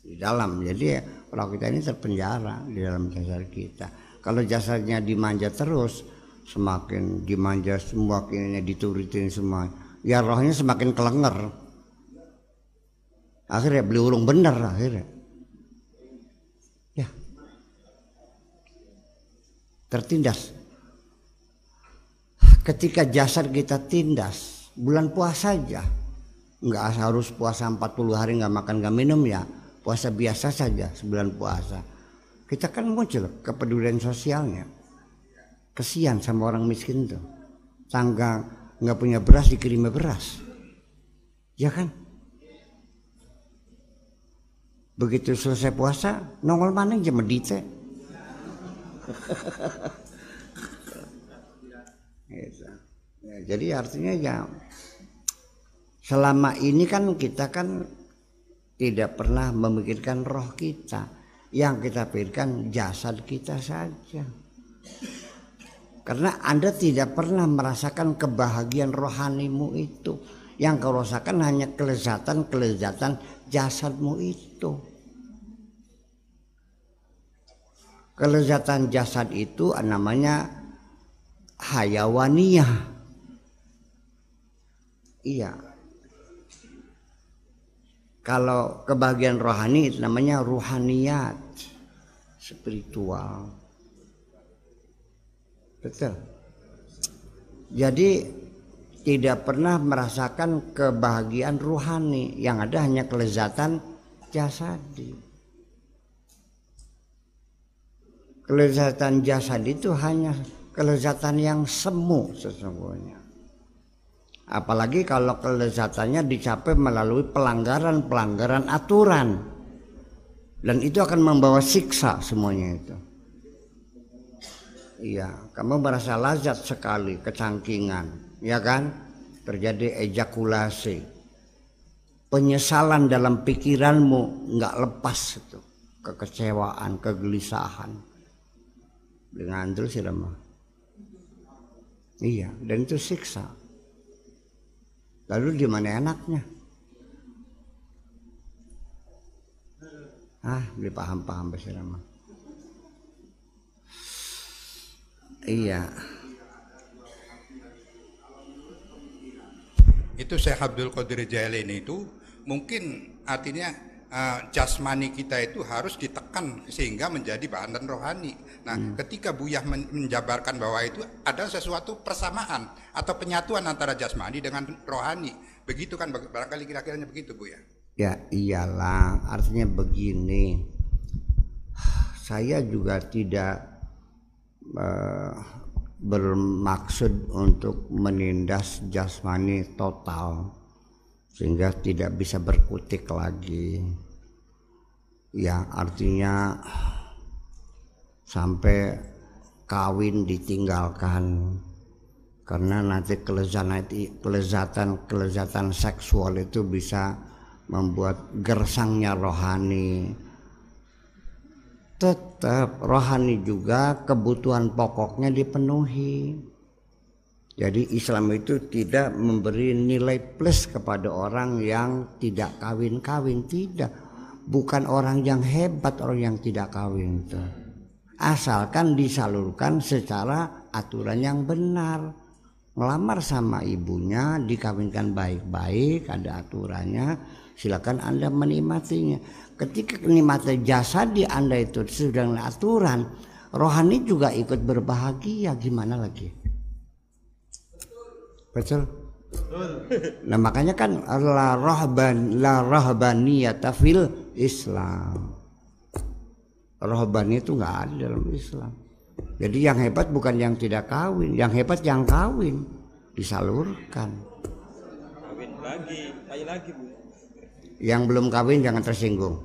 di dalam jadi roh kita ini terpenjara di dalam jasad kita kalau jasadnya dimanja terus semakin dimanja semua kini dituritin semua. Ya rohnya semakin kelenger. Akhirnya beli urung bener akhirnya. Ya. Tertindas. Ketika jasad kita tindas bulan puasa saja nggak harus puasa 40 hari nggak makan nggak minum ya. Puasa biasa saja sebulan puasa. Kita kan muncul kepedulian sosialnya kesian sama orang miskin tuh tangga nggak punya beras dikirimi beras Ya kan? Begitu selesai puasa, nongol mana aja medite. gitu. ya, jadi artinya ya selama ini kan kita kan tidak pernah memikirkan roh kita. Yang kita pikirkan jasad kita saja. Karena Anda tidak pernah merasakan kebahagiaan rohanimu itu. Yang kau rasakan hanya kelezatan-kelezatan jasadmu itu. Kelezatan jasad itu namanya hayawaniyah. Iya. Kalau kebahagiaan rohani itu namanya ruhaniyat, spiritual. Betul. Jadi tidak pernah merasakan kebahagiaan ruhani, yang ada hanya kelezatan jasadi. Kelezatan jasad itu hanya kelezatan yang semu sesungguhnya. Apalagi kalau kelezatannya dicapai melalui pelanggaran-pelanggaran aturan. Dan itu akan membawa siksa semuanya itu. Iya, kamu merasa lazat sekali, kecangkingan, ya kan? Terjadi ejakulasi. Penyesalan dalam pikiranmu nggak lepas itu, kekecewaan, kegelisahan. Dengan terus ya mah. Iya, dan itu siksa. Lalu di mana enaknya? Ah, beli paham-paham bahasa mah. Iya. Itu Syekh Abdul Qadir Jailani itu mungkin artinya uh, jasmani kita itu harus ditekan sehingga menjadi bahan dan rohani. Nah, hmm. ketika Buyah menjabarkan bahwa itu ada sesuatu persamaan atau penyatuan antara jasmani dengan rohani. Begitu kan barangkali kira-kiranya begitu Buya. Ya iyalah, artinya begini. Saya juga tidak uh, bermaksud untuk menindas jasmani total sehingga tidak bisa berkutik lagi. Ya artinya sampai kawin ditinggalkan karena nanti kelezatan kelezatan seksual itu bisa membuat gersangnya rohani tetap rohani juga kebutuhan pokoknya dipenuhi. Jadi Islam itu tidak memberi nilai plus kepada orang yang tidak kawin-kawin, tidak. Bukan orang yang hebat orang yang tidak kawin itu. Asalkan disalurkan secara aturan yang benar. Melamar sama ibunya, dikawinkan baik-baik, ada aturannya, silakan Anda menikmatinya ketika kenikmatan jasa di anda itu sudah aturan rohani juga ikut berbahagia. Gimana lagi? Betul? Nah makanya kan la rahban la rahbaniyata fil Islam. Rohbani itu nggak ada dalam Islam. Jadi yang hebat bukan yang tidak kawin yang hebat yang kawin disalurkan. Kawin lagi lagi bu yang belum kawin jangan tersinggung.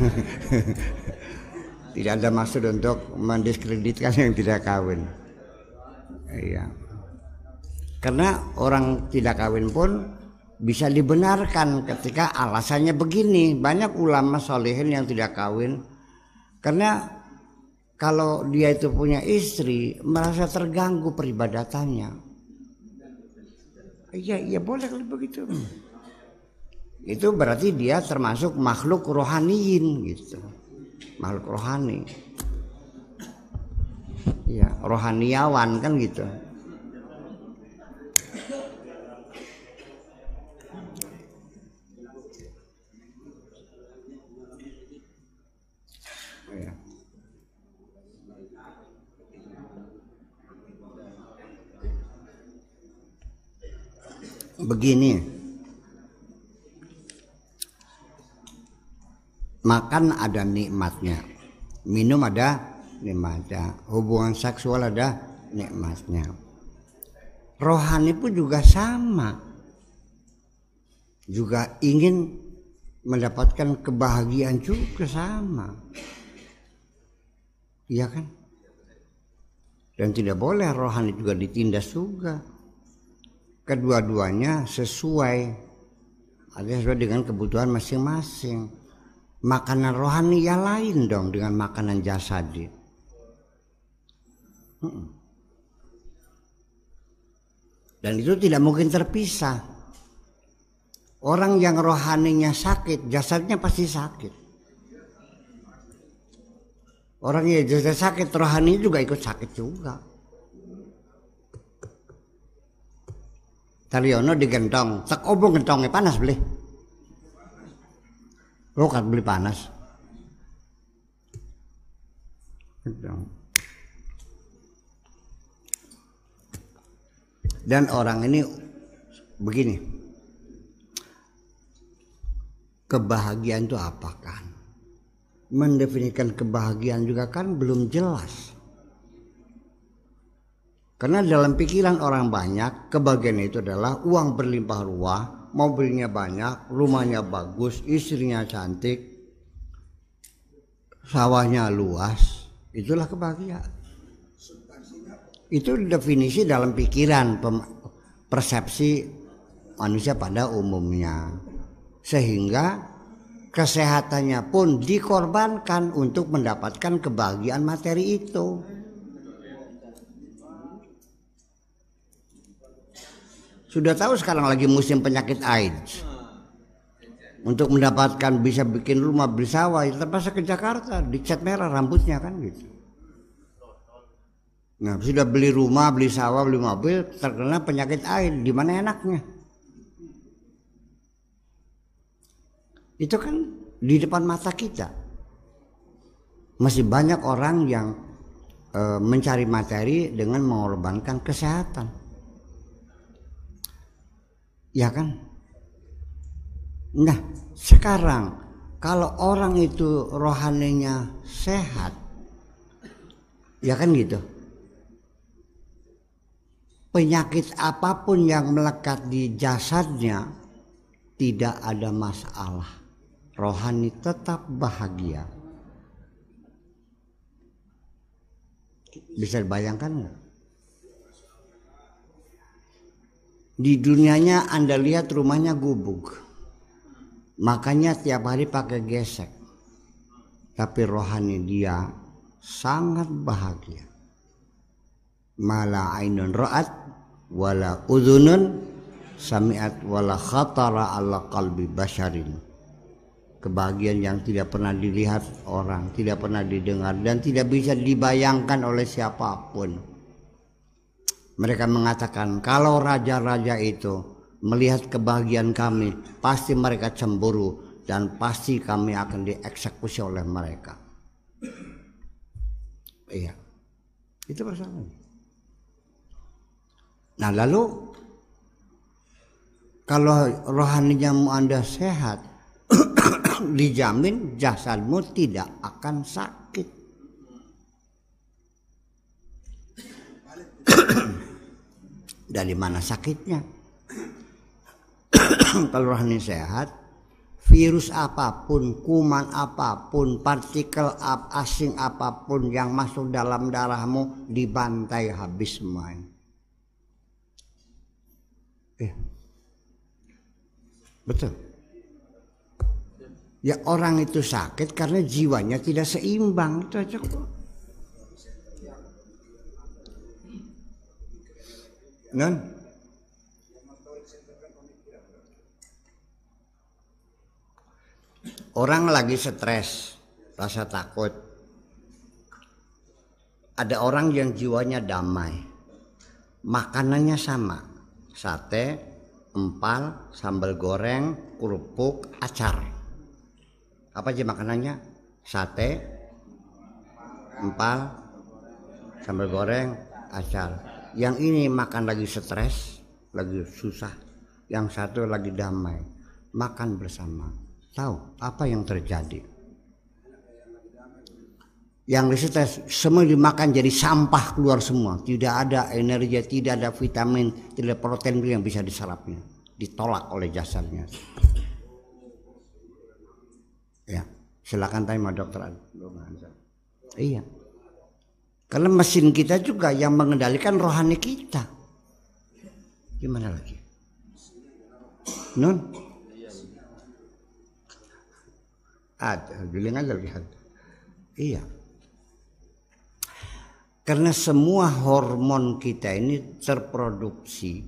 Tidak ada maksud untuk mendiskreditkan yang tidak kawin. Iya. Karena orang tidak kawin pun bisa dibenarkan ketika alasannya begini. Banyak ulama solehin yang tidak kawin. Karena kalau dia itu punya istri merasa terganggu peribadatannya. Iya iya boleh begitu itu berarti dia termasuk makhluk rohaniin gitu. Makhluk rohani. Ya rohaniawan kan gitu. Ya. begini makan ada nikmatnya minum ada nikmatnya hubungan seksual ada nikmatnya rohani pun juga sama juga ingin mendapatkan kebahagiaan juga sama. Iya kan? Dan tidak boleh rohani juga ditindas juga. Kedua-duanya sesuai ada sesuai dengan kebutuhan masing-masing. Makanan rohani ya lain dong dengan makanan jasadi. Dan itu tidak mungkin terpisah. Orang yang rohaninya sakit, jasadnya pasti sakit. Orang yang jasad sakit, rohani juga ikut sakit juga. Taryono digentong, tak obong gentongnya panas beli. Lo kan beli panas. Dan orang ini begini. Kebahagiaan itu apa kan? Mendefinisikan kebahagiaan juga kan belum jelas. Karena dalam pikiran orang banyak, kebahagiaan itu adalah uang berlimpah ruah, mobilnya banyak, rumahnya bagus, istrinya cantik, sawahnya luas, itulah kebahagiaan. Itu definisi dalam pikiran persepsi manusia pada umumnya. Sehingga kesehatannya pun dikorbankan untuk mendapatkan kebahagiaan materi itu. Sudah tahu sekarang lagi musim penyakit AIDS. Untuk mendapatkan bisa bikin rumah beli sawah, ya terpaksa ke Jakarta, dicat merah rambutnya kan gitu. Nah, sudah beli rumah, beli sawah, beli mobil, terkena penyakit AIDS, di mana enaknya? Itu kan di depan mata kita. Masih banyak orang yang e, mencari materi dengan mengorbankan kesehatan Ya kan? Nah, sekarang kalau orang itu rohaninya sehat, ya kan gitu. Penyakit apa pun yang melekat di jasadnya tidak ada masalah. Rohani tetap bahagia. Bisa dibayangkan nggak? Di dunianya Anda lihat rumahnya gubuk. Makanya tiap hari pakai gesek. Tapi rohani dia sangat bahagia. Mala ainun ra'at wala udhunun sami'at wala khatara ala qalbi basharin. Kebahagiaan yang tidak pernah dilihat orang, tidak pernah didengar dan tidak bisa dibayangkan oleh siapa pun mereka mengatakan kalau raja-raja itu melihat kebahagiaan kami, pasti mereka cemburu dan pasti kami akan dieksekusi oleh mereka. Iya. Itu persoalannya. Nah, lalu kalau rohaninya Anda sehat, dijamin jasadmu tidak akan sakit. Dari mana sakitnya. Kalau rohani sehat, virus apa pun, kuman apa pun, partikel asing apa pun yang masuk dalam darahmu dibantai habis main. Eh, betul. Ya orang itu sakit karena jiwanya tidak seimbang itu aja kok. Non? Orang lagi stres, rasa takut. Ada orang yang jiwanya damai. Makanannya sama. Sate, empal, sambal goreng, kerupuk, acar. Apa aja makanannya? Sate, empal, sambal goreng, acar yang ini makan lagi stres lagi susah. Yang satu lagi damai. Makan bersama. Tahu apa yang terjadi? Yang stres semua dimakan jadi sampah keluar semua. Tidak ada energi tidak ada vitamin tidak ada protein yang bisa diserapnya. Ditolak oleh jasarnya. Ya, silakan tanya dokter Iya. Karena mesin kita juga yang mengendalikan rohani kita. Gimana lagi? Nun? Ada, bilang aja lihat. Iya. Karena semua hormon kita ini terproduksi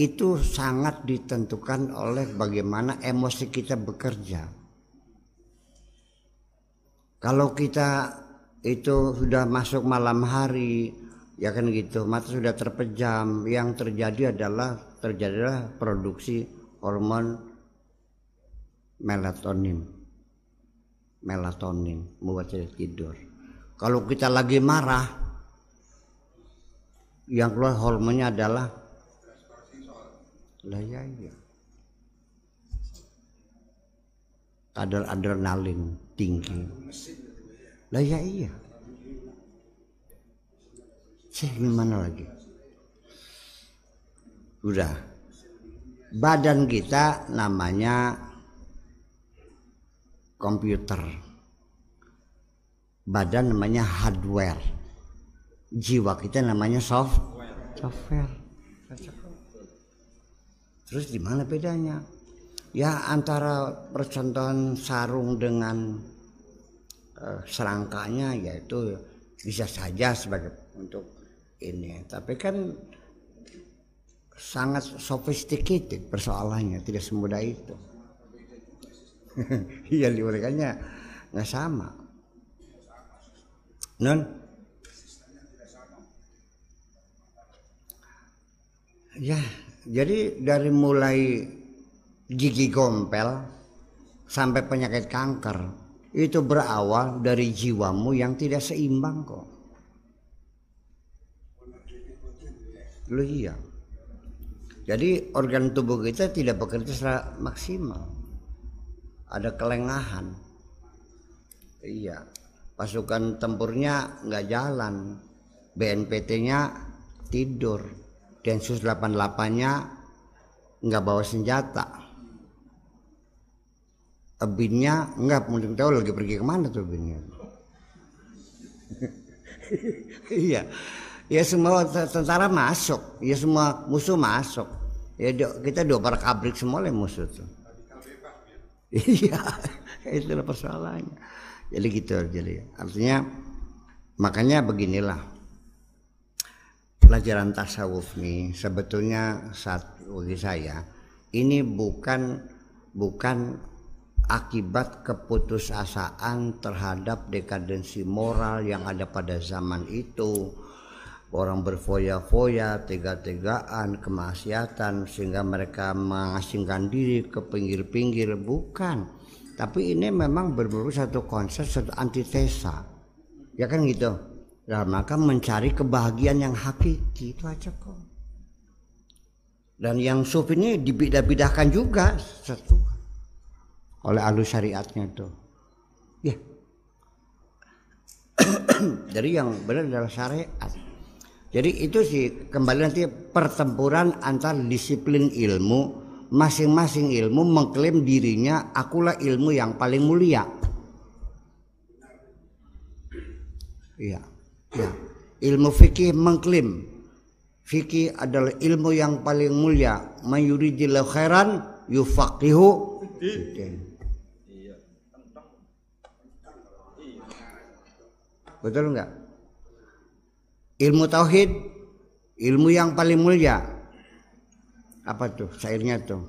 itu sangat ditentukan oleh bagaimana emosi kita bekerja. Kalau kita itu sudah masuk malam hari, ya kan gitu, mata sudah terpejam, yang terjadi adalah terjadilah produksi hormon melatonin. Melatonin membuat saya tidur. Kalau kita lagi marah, yang keluar hormonnya adalah lah ya iya. Kadar adrenalin tinggi. Lah ya iya. Saya gimana lagi? Udah. Badan kita namanya komputer. Badan namanya hardware. Jiwa kita namanya soft software. Terus di mana bedanya? Ya antara percontohan sarung dengan serangkanya yaitu bisa saja sebagai untuk ini. Tapi kan sangat sophisticated persoalannya tidak semudah itu. Iya mereka nggak sama. Non ya jadi dari mulai gigi gompel sampai penyakit kanker itu berawal dari jiwamu yang tidak seimbang kok. Lu iya. Jadi organ tubuh kita tidak bekerja secara maksimal. Ada kelengahan. Iya. Pasukan tempurnya nggak jalan. BNPT-nya tidur. Densus 88-nya nggak bawa senjata. Ebinnya nggak mungkin tahu lagi pergi ke mana tuh ebinnya. iya. Ya semua tentara masuk. Ya semua musuh masuk. Ya kita dua para kabrik semua lah musuh tuh. Iya itulah persoalannya. Jadi gitu jadi artinya makanya beginilah. Pelajaran tasawuf nih sebetulnya saat bagi saya ini bukan bukan akibat keputusasaan terhadap dekadensi moral yang ada pada zaman itu orang berfoya-foya, tega-tegaan, kemaksiatan sehingga mereka mengasingkan diri ke pinggir-pinggir bukan. Tapi ini memang berburu satu konsep, satu antitesa. Ya kan gitu. Nah, maka mencari kebahagiaan yang hakiki itu aja kok. Dan yang sufi ini dibidah-bidahkan juga satu oleh alus syariatnya tuh. Ya. Jadi yang benar adalah syariat. Jadi itu sih kembali nanti pertempuran antar disiplin ilmu masing-masing ilmu mengklaim dirinya akulah ilmu yang paling mulia. Iya. Ya. Ilmu fikih mengklaim fikih adalah ilmu yang paling mulia. Mayuridillahu khairan yufaqihu Betul enggak? Ilmu tauhid, ilmu yang paling mulia. Apa tuh syairnya tuh?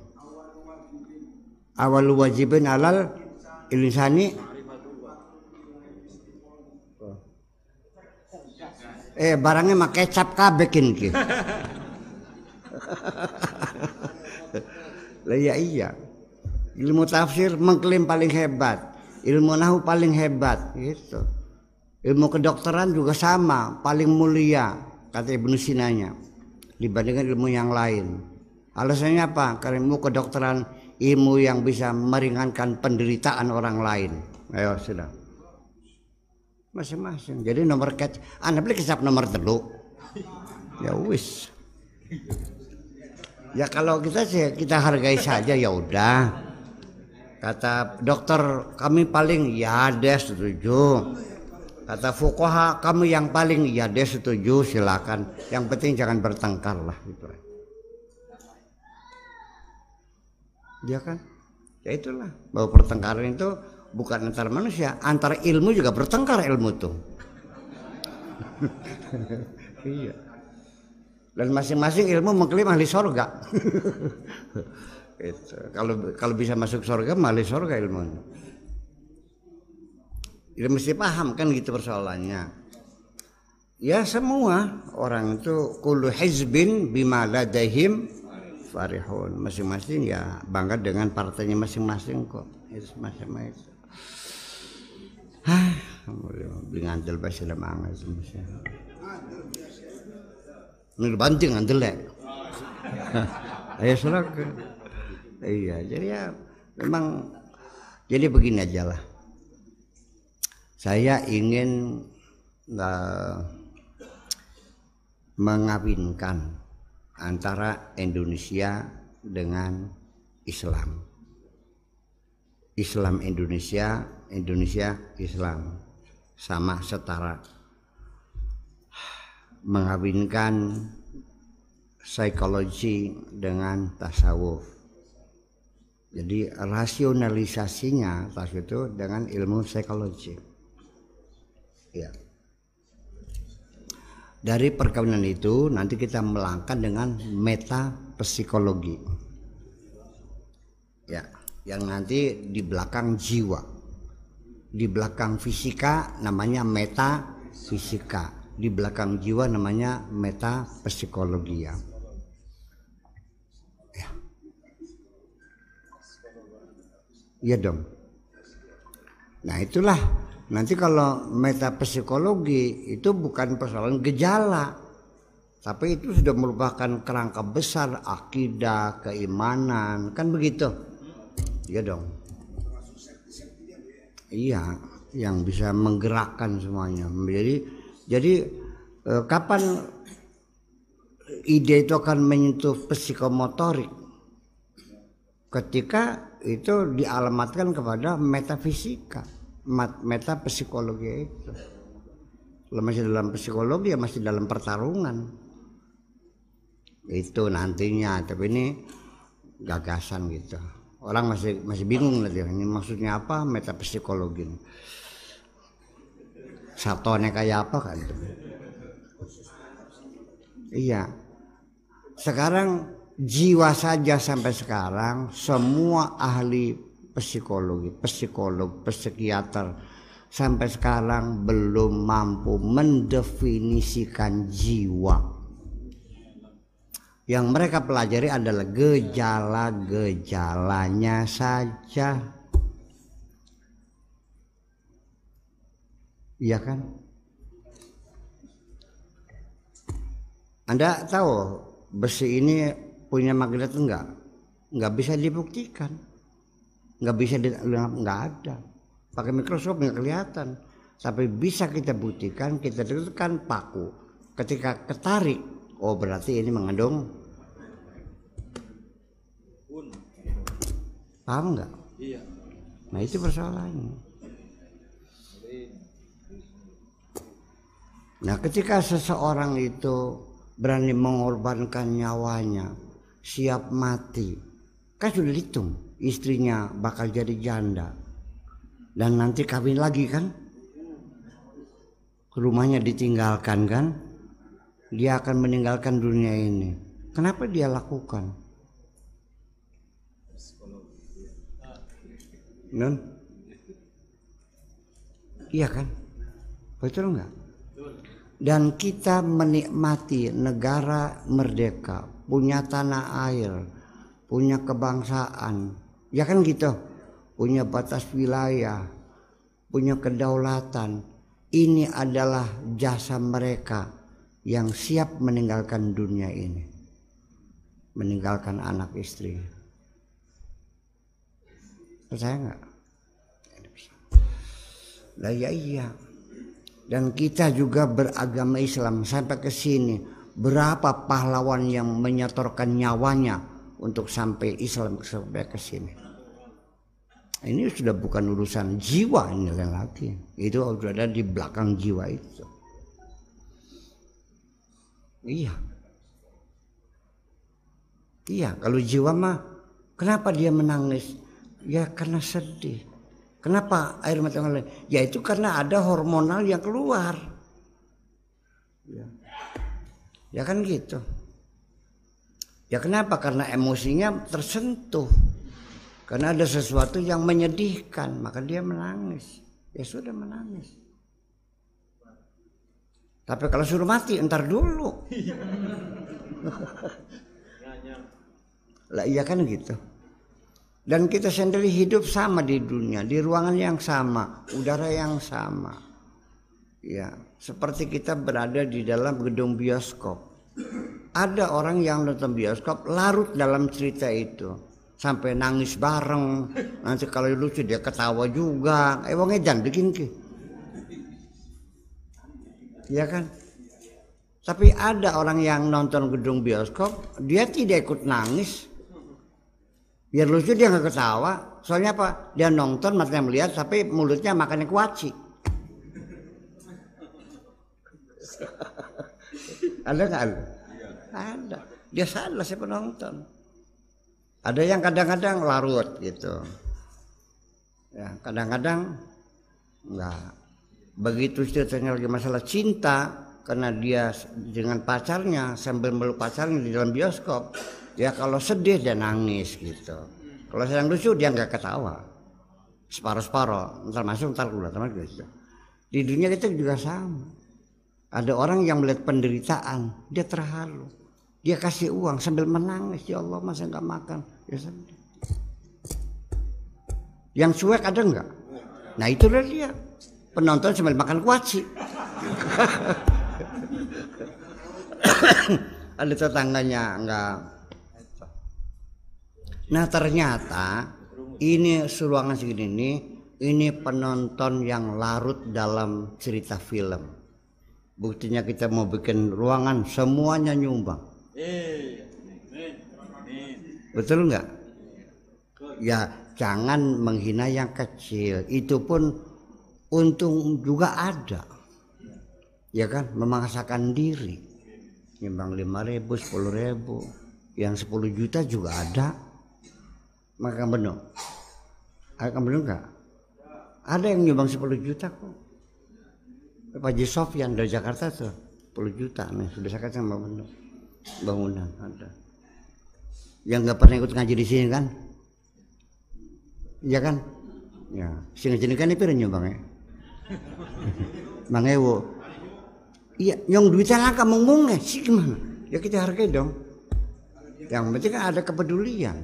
Awal wajibin alal insani Eh barangnya mah kecap kabekin ki. Lah ya iya. Ilmu tafsir mengklaim paling hebat, ilmu nahu paling hebat gitu. Ilmu kedokteran juga sama, paling mulia kata Ibnu Sinanya dibandingkan ilmu yang lain. Alasannya apa? Karena ilmu kedokteran ilmu yang bisa meringankan penderitaan orang lain. Ayo sudah. Masing-masing. Jadi nomor ket, anda beli kisah nomor telu. Ya wis. Ya kalau kita sih kita hargai saja ya udah. Kata dokter kami paling ya deh setuju. Kata fukoha kami yang paling ya deh setuju silakan. Yang penting jangan bertengkar lah gitu. Ya kan? Ya itulah bahwa pertengkaran itu bukan antar manusia, antar ilmu juga bertengkar ilmu tuh. iya dan masing-masing ilmu mengklaim ahli sorga itu. kalau kalau bisa masuk sorga ahli sorga ilmu ya mesti paham kan gitu persoalannya ya semua orang itu kulu hizbin bima ladaihim farihun masing-masing ya bangga dengan partainya masing-masing kok itu masing-masing Hah, bingantel bahasa lemang. Nul banting andelek. Ayo surak. Iya, jadi ya memang jadi begini aja lah. Saya ingin uh, mengawinkan antara Indonesia dengan Islam. Islam Indonesia, Indonesia Islam sama setara mengawinkan psikologi dengan tasawuf. Jadi rasionalisasinya tasawuf itu dengan ilmu psikologi. Ya. Dari perkawinan itu nanti kita melangkah dengan meta psikologi. Ya, yang nanti di belakang jiwa. Di belakang fisika namanya meta fisika di belakang jiwa namanya metapsikologi ya. ya. Iya dong. Nah itulah nanti kalau metapsikologi itu bukan persoalan gejala, tapi itu sudah merupakan kerangka besar akidah, keimanan, kan begitu? Iya dong. Iya, yang bisa menggerakkan semuanya. Jadi jadi eh, kapan ide itu akan menyentuh psikomotorik? Ketika itu dialamatkan kepada metafisika, metapsikologi itu. Kalau masih dalam psikologi ya masih dalam pertarungan. Itu nantinya, tapi ini gagasan gitu. Orang masih masih bingung nanti ini maksudnya apa metapsikologi ini satone kayak apa kan iya sekarang jiwa saja sampai sekarang semua ahli psikologi psikolog psikiater sampai sekarang belum mampu mendefinisikan jiwa yang mereka pelajari adalah gejala-gejalanya saja Iya kan? Anda tahu besi ini punya magnet enggak? Enggak bisa dibuktikan. Enggak bisa di, enggak ada. Pakai mikroskop enggak kelihatan. Tapi bisa kita buktikan, kita tekan paku. Ketika ketarik, oh berarti ini mengandung Paham enggak? Iya. Nah itu persoalannya. Nah, ketika seseorang itu berani mengorbankan nyawanya, siap mati, kan sudah dihitung istrinya bakal jadi janda dan nanti kawin lagi kan? Rumahnya ditinggalkan kan? Dia akan meninggalkan dunia ini. Kenapa dia lakukan? Non? Iya kan? Betul enggak? dan kita menikmati negara merdeka, punya tanah air, punya kebangsaan, ya kan gitu, punya batas wilayah, punya kedaulatan. Ini adalah jasa mereka yang siap meninggalkan dunia ini, meninggalkan anak istri. Percaya nggak? Lah ya iya dan kita juga beragama Islam sampai ke sini berapa pahlawan yang menyetorkan nyawanya untuk sampai Islam sampai ke sini. Ini sudah bukan urusan jiwa ini lagi. Itu sudah ada di belakang jiwa itu. Iya. Iya, kalau jiwa mah kenapa dia menangis? Ya karena sedih. Kenapa air mata mengalir? Ya itu karena ada hormonal yang keluar. Ya, ya kan gitu. Ya kenapa? Karena emosinya tersentuh. Karena ada sesuatu yang menyedihkan, maka dia menangis. Ya sudah menangis. Tapi kalau suruh mati, entar dulu. lah iya kan gitu. Dan kita sendiri hidup sama di dunia, di ruangan yang sama, udara yang sama. Ya, seperti kita berada di dalam gedung bioskop. Ada orang yang nonton bioskop larut dalam cerita itu sampai nangis bareng. Nanti kalau lucu dia ketawa juga. Eh wong edan bikin ke. Ya kan? Tapi ada orang yang nonton gedung bioskop, dia tidak ikut nangis, Biar lucu dia nggak ketawa. Soalnya apa? Dia nonton matanya melihat tapi mulutnya makannya kuaci. ada nggak ada? Ada. Dia salah si penonton. Ada yang kadang-kadang larut gitu. Ya, kadang-kadang enggak. Begitu ceritanya lagi masalah cinta karena dia dengan pacarnya sambil meluk pacarnya di dalam bioskop ya kalau sedih dia nangis gitu. Kalau sedang lucu dia nggak ketawa. Separuh-separuh ntar masuk ntar keluar teman gitu. Di dunia kita juga sama. Ada orang yang melihat penderitaan dia terharu dia kasih uang sambil menangis. Ya Allah masa nggak makan? Ya sedih yang cuek ada nggak? Nah itu dia penonton sambil makan kuaci. Ada tetangganya nggak? Nah ternyata ini ruangan segini ini ini penonton yang larut dalam cerita film. Buktinya kita mau bikin ruangan semuanya nyumbang. Betul nggak? Ya jangan menghina yang kecil. Itu pun untung juga ada. Ya kan memaksakan diri. Nyumbang lima ribu, sepuluh ribu. Yang sepuluh juta juga ada maka benar akan benar enggak ada yang nyumbang 10 juta kok Pak Haji Sofyan dari Jakarta tuh 10 juta nih sudah saya katakan benar bangunan ada. Yang nggak pernah ikut ngaji di sini kan? Iya kan? Ya sing ngaji kan itu nyumbang ya? Bang Ewo. Iya yang duitnya langka mengungnya sih gimana? Ya kita hargai dong. Yang penting kan ada kepedulian.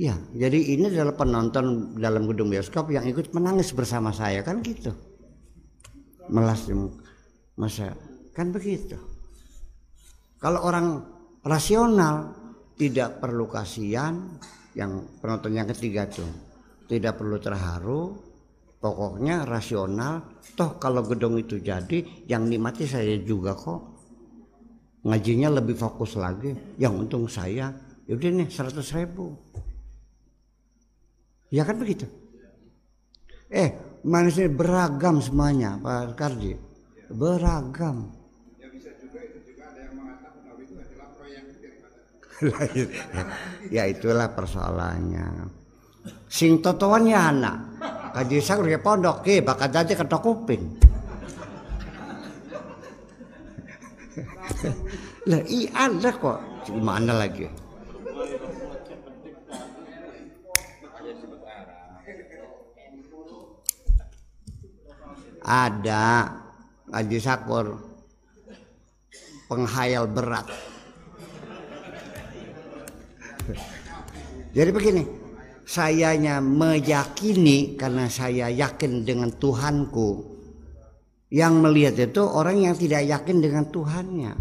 Ya, jadi ini adalah penonton dalam gedung bioskop yang ikut menangis bersama saya kan gitu. Melas masa kan begitu. Kalau orang rasional tidak perlu kasihan, yang penonton yang ketiga tuh tidak perlu terharu, pokoknya rasional. Toh kalau gedung itu jadi, yang nikmati saya juga kok. Ngajinya lebih fokus lagi. Yang untung saya, yaudah nih seratus ribu Ya kan begitu. Eh, manusia beragam semuanya, Pak Kardi. Beragam. Ya itulah persoalannya. Sing totoannya anak. Kaji sang ya pondok ke bakal jadi ketok kuping. lah iya ada kok. Gimana lagi? ada ngaji sakur penghayal berat jadi begini sayanya meyakini karena saya yakin dengan Tuhanku. Yang melihat itu orang yang tidak yakin dengan Tuhannya.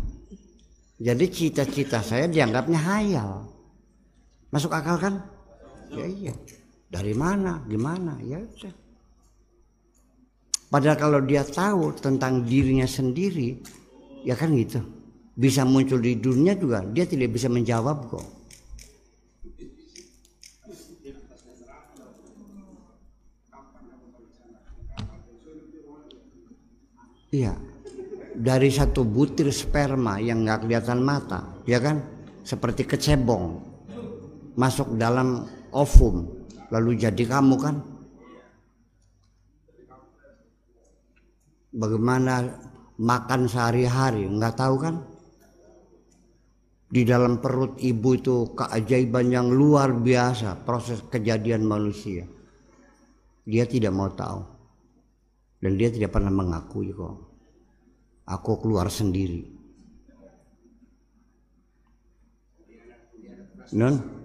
Jadi cita-cita saya dianggapnya hayal. Masuk akal kan? Ya iya. Dari mana? Gimana? Ya udah. Padahal kalau dia tahu tentang dirinya sendiri, ya kan gitu. bisa muncul di dunia juga dia tidak bisa menjawab kok. Iya, dari satu butir sperma yang nggak kelihatan mata, ya kan, seperti kecebong masuk dalam ovum, lalu jadi kamu kan. Bagaimana makan sehari-hari, nggak tahu kan? Di dalam perut ibu itu keajaiban yang luar biasa proses kejadian manusia. Dia tidak mau tahu. Dan dia tidak pernah mengakui kok. Aku keluar sendiri. Non?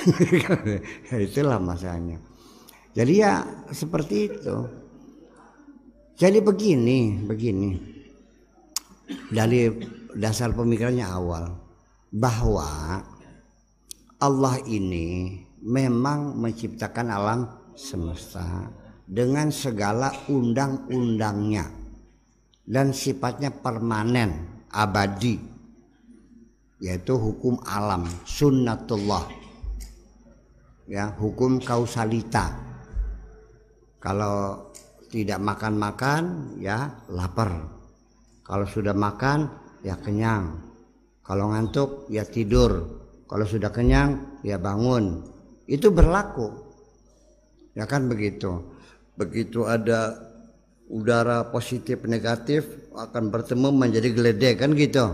Itulah masanya. Jadi ya seperti itu. Jadi begini, begini. Dari dasar pemikirannya awal bahwa Allah ini memang menciptakan alam semesta dengan segala undang-undangnya dan sifatnya permanen, abadi yaitu hukum alam, sunnatullah. Ya, hukum kausalita. Kalau tidak makan-makan ya lapar. Kalau sudah makan ya kenyang. Kalau ngantuk ya tidur. Kalau sudah kenyang ya bangun. Itu berlaku. Ya kan begitu. Begitu ada udara positif negatif akan bertemu menjadi geledek kan gitu.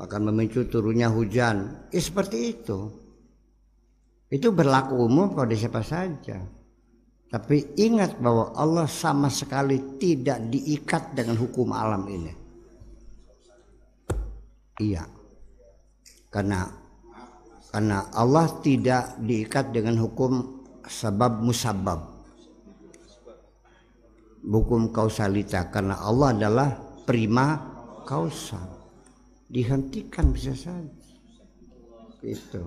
Akan memicu turunnya hujan. Ya seperti itu. Itu berlaku umum pada siapa saja. Tapi ingat bahwa Allah sama sekali tidak diikat dengan hukum alam ini. Iya. Karena karena Allah tidak diikat dengan hukum sebab musabab. Hukum kausalita karena Allah adalah prima kausal. Dihentikan bisa saja. Itu.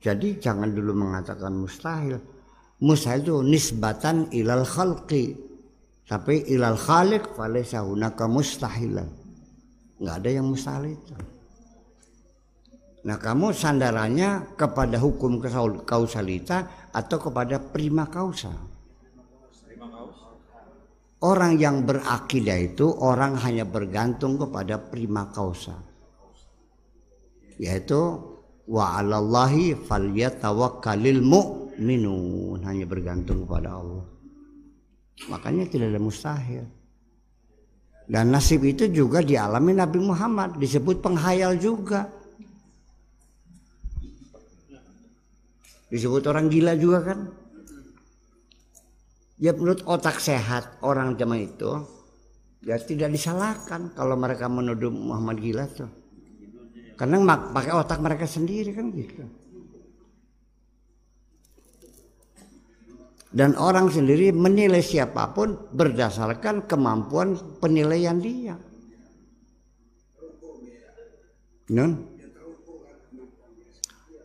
Jadi jangan dulu mengatakan mustahil. Mustahil itu nisbatan ilal khalqi. Tapi ilal khaliq falaysa hunaka mustahilan. Nggak ada yang mustahil itu. Nah kamu sandarannya kepada hukum kausalita atau kepada prima kausa. Orang yang berakidah itu orang hanya bergantung kepada prima kausa. Yaitu wa 'alallahi falyatawakkalul mu'minun hanya bergantung kepada Allah. Makanya tidak ada mustahil. Dan nasib itu juga dialami Nabi Muhammad disebut penghayal juga. Disebut orang gila juga kan? Ya menurut otak sehat orang zaman itu ya tidak disalahkan kalau mereka menuduh Muhammad gila tuh. Karena pakai otak mereka sendiri kan gitu. Dan orang sendiri menilai siapa pun berdasarkan kemampuan penilaian dia. Non?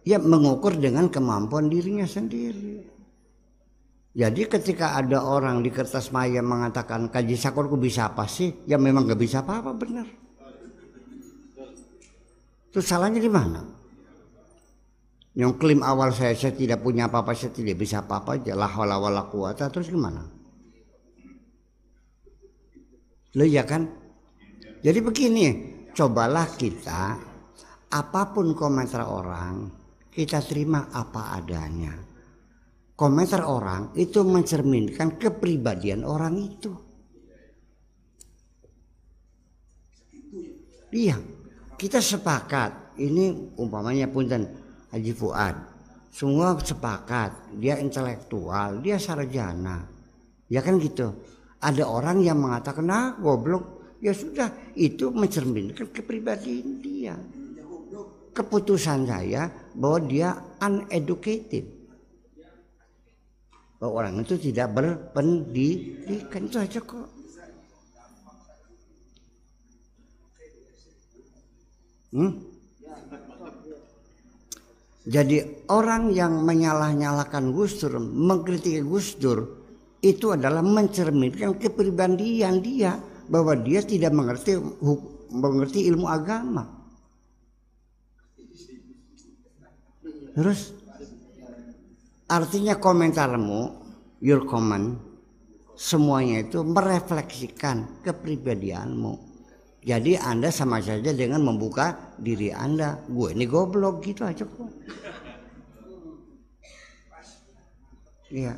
Ya mengukur dengan kemampuan dirinya sendiri. Jadi ketika ada orang di kertas maya mengatakan kaji sakurku bisa apa sih? Ya memang gak bisa apa-apa benar. Terus salahnya di mana? Yang klaim awal saya saya tidak punya apa-apa, saya tidak bisa apa-apa aja. La hawla wala quwata terus gimana? Lo ya kan? Jadi begini, cobalah kita apa pun komentar orang, kita terima apa adanya. Komentar orang itu mencerminkan kepribadian orang itu. Iya, kita sepakat. Ini umpamanya punten Haji Fuad. Semua sepakat, dia intelektual, dia sarjana. Ya kan gitu. Ada orang yang mengatakan, "Ah, goblok." Ya sudah, itu mencerminkan kepribadian dia. Keputusan saya bahwa dia uneducated bahwa orang itu tidak berpendidikan itu aja kok. Hmm? Jadi orang yang menyalah-nyalakan Gus Dur, mengkritik Gus Dur, itu adalah mencerminkan kepribadian dia bahwa dia tidak mengerti mengerti ilmu agama. Terus artinya komentarmu, your comment, semuanya itu merefleksikan kepribadianmu. Jadi Anda sama saja dengan membuka diri Anda. Gue ini goblok gitu aja kok. Iya.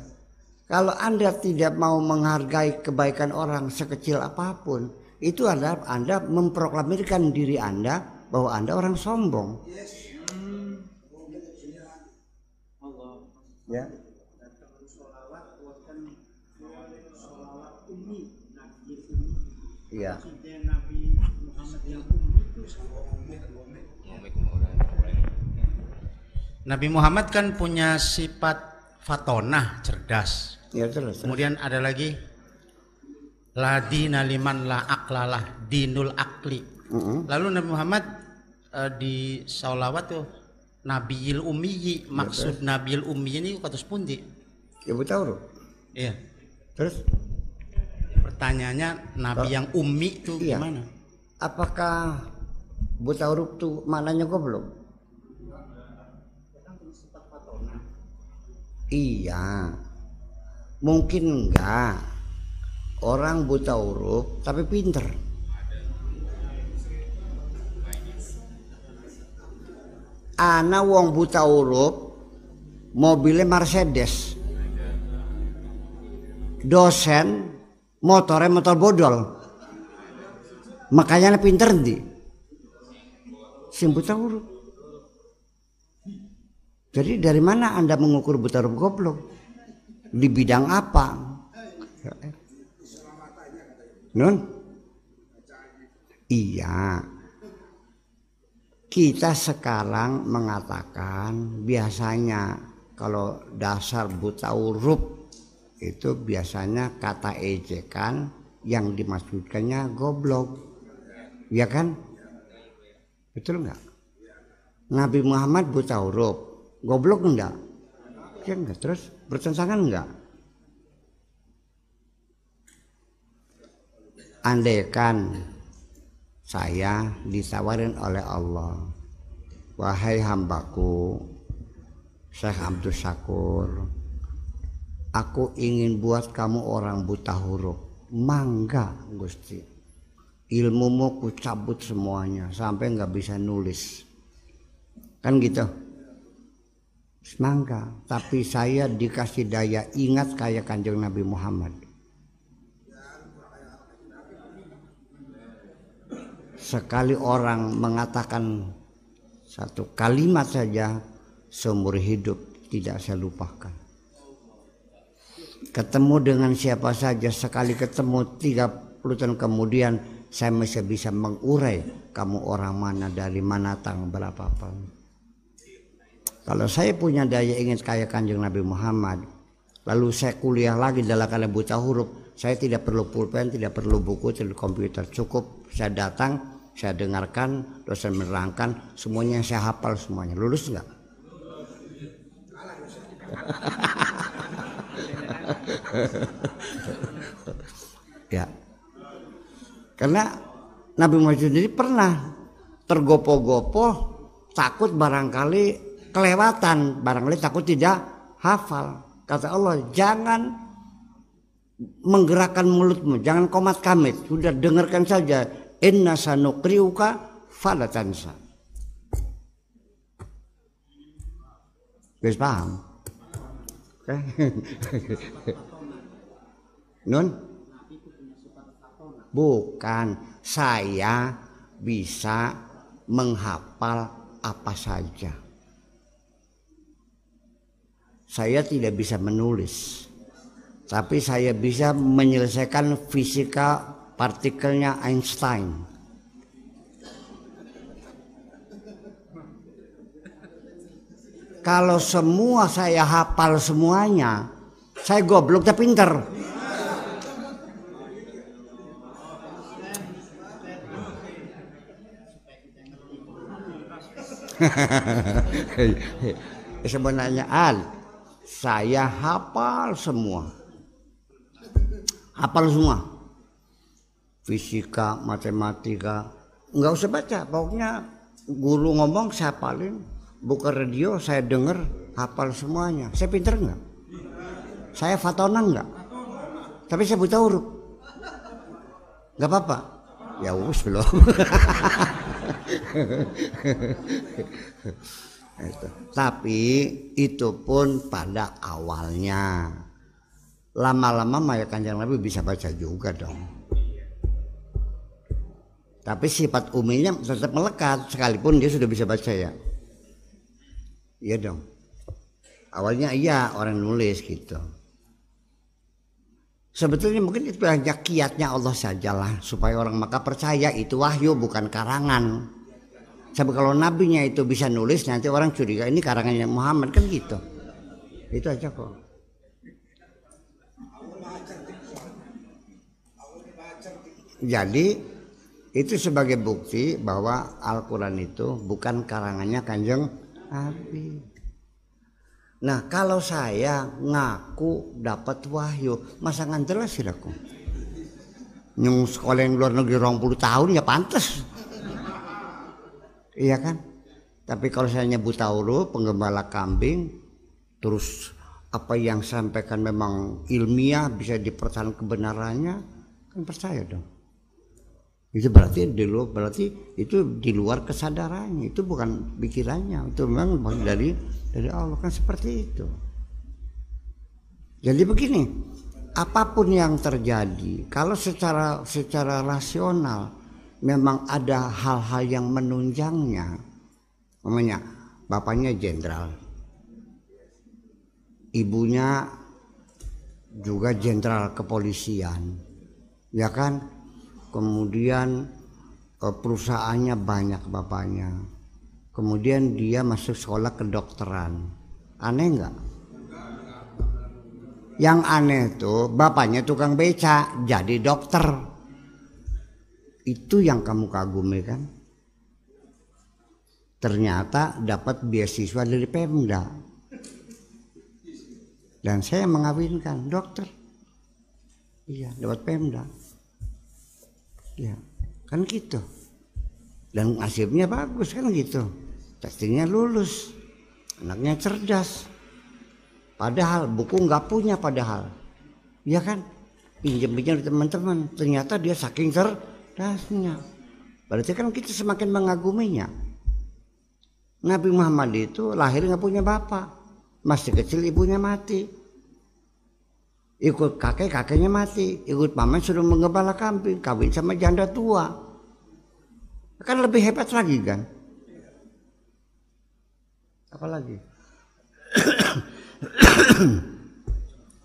Kalau Anda tidak mau menghargai kebaikan orang sekecil apa pun, itu adalah Anda memproklamirkan diri Anda bahwa Anda orang sombong. Ya. Iya. Nabi Muhammad kan punya sifat fatonah cerdas. Ya terus. Kemudian ada lagi la dina liman la aklalah dinul akli. Mm -hmm. Lalu Nabi Muhammad uh, di salawat tuh Nabiil Ummi maksud ya, Nabiil Ummi ini kados pundi? Ya tahu Iya. Terus pertanyaannya Nabi yang ummi itu iya. gimana? Apakah buta huruf tuh maknanya goblok? Iya. Mungkin enggak. Orang buta huruf tapi pinter. Ana wong buta huruf mobilnya Mercedes. Dosen motornya motor bodol. Makanya pinter di. Sim buta. Jadi dari mana Anda mengukur buta huruf goblok? Di bidang apa? Nun? Iya. Kita sekarang mengatakan biasanya kalau dasar buta huruf itu biasanya kata ejekan yang dimaksudkannya goblok. Ya kan? Betul nggak? Nabi Muhammad buta huruf goblok enggak ya enggak terus bertentangan enggak andaikan saya ditawarin oleh Allah. Wahai hambaku Syekh Abdul Syakur aku ingin buat kamu orang buta huruf. Mangga Gusti. Ilmumu ku cabut semuanya sampai nggak bisa nulis. Kan gitu? Semangka tapi saya dikasih daya ingat kayak kanjeng Nabi Muhammad sekali orang mengatakan satu kalimat saja seumur hidup tidak saya lupakan. Ketemu dengan siapa saja sekali ketemu 30 tahun kemudian saya masih bisa mengurai kamu orang mana dari mana tang berapa apa kalau saya punya daya ingin kayak kanjeng Nabi Muhammad, lalu saya kuliah lagi dalam keadaan buta huruf, saya tidak perlu pulpen, tidak perlu buku, tidak komputer, cukup. Saya datang, saya dengarkan, dosen menerangkan, semuanya saya hafal semuanya. Lulus nggak? ya, karena Nabi Muhammad sendiri pernah tergopoh-gopoh, takut barangkali kelewatan barangkali takut tidak hafal kata Allah jangan menggerakkan mulutmu jangan komat kamit sudah dengarkan saja inna sanukriuka falatansa Guys paham? Nun? Bukan, saya bisa menghafal apa saja saya tidak bisa menulis tapi saya bisa menyelesaikan fisika partikelnya Einstein. Kalau semua saya hafal semuanya saya goblok tapi pinter. Sebenarnya al saya hafal semua. Hafal semua fisika matematika. Nggak usah baca pokoknya guru ngomong saya hafalin buka radio saya denger hafal semuanya. Saya pinter nggak? Saya fatona nggak? Tapi saya buta huruf. Nggak apa-apa. Ya wus belum. Itu. tapi itu pun pada awalnya. Lama-lama Maya Kanjeng Nabi bisa baca juga dong tapi sifat uminya tetap melekat sekalipun dia sudah bisa baca ya iya dong awalnya iya orang nulis gitu sebetulnya mungkin itu hanya kiatnya Allah sajalah supaya orang maka percaya itu wahyu bukan karangan Sebab kalau nabinya itu bisa nulis nanti orang curiga ini karangannya Muhammad kan gitu. Itu aja kok. Jadi itu sebagai bukti bahwa Al-Quran itu bukan karangannya kanjeng Nabi. Nah kalau saya ngaku dapat wahyu, masa ngantelah sih aku? Nyung sekolah yang luar negeri 20 tahun ya pantas. Iya kan? Tapi kalau saya nyebut huruf penggembala kambing terus apa yang sampaikan memang ilmiah bisa dipertahankan kebenarannya kan percaya dong. Itu berarti di luar berarti itu di luar kesadarannya, itu bukan pikirannya, itu memang dari dari Allah kan seperti itu. Jadi begini, apa pun yang terjadi, kalau secara secara rasional memang ada hal-hal yang menunjangnya, namanya bapaknya jenderal, ibunya juga jenderal kepolisian, ya kan? Kemudian eh, perusahaannya banyak bapaknya, kemudian dia masuk sekolah kedokteran, aneh nggak? Yang aneh tuh bapaknya tukang beca jadi dokter. Itu yang kamu kagumi kan? Ternyata dapat beasiswa dari Pemda. Dan saya mengawinkan dokter. Iya, dapat Pemda. Ya, kan gitu. Dan nasibnya bagus kan gitu. Testingnya lulus. Anaknya cerdas. Padahal buku nggak punya padahal. Ya kan? Pinjam-pinjam teman-teman. Ternyata dia saking cerdasnya. Berarti kan kita semakin mengaguminya. Nabi Muhammad itu lahir nggak punya bapak. Masih kecil ibunya mati ikut kakek kakeknya mati. Ikut paman sudah mengembala kambing kawin sama janda tua. Kan lebih hebat lagi kan? Apalagi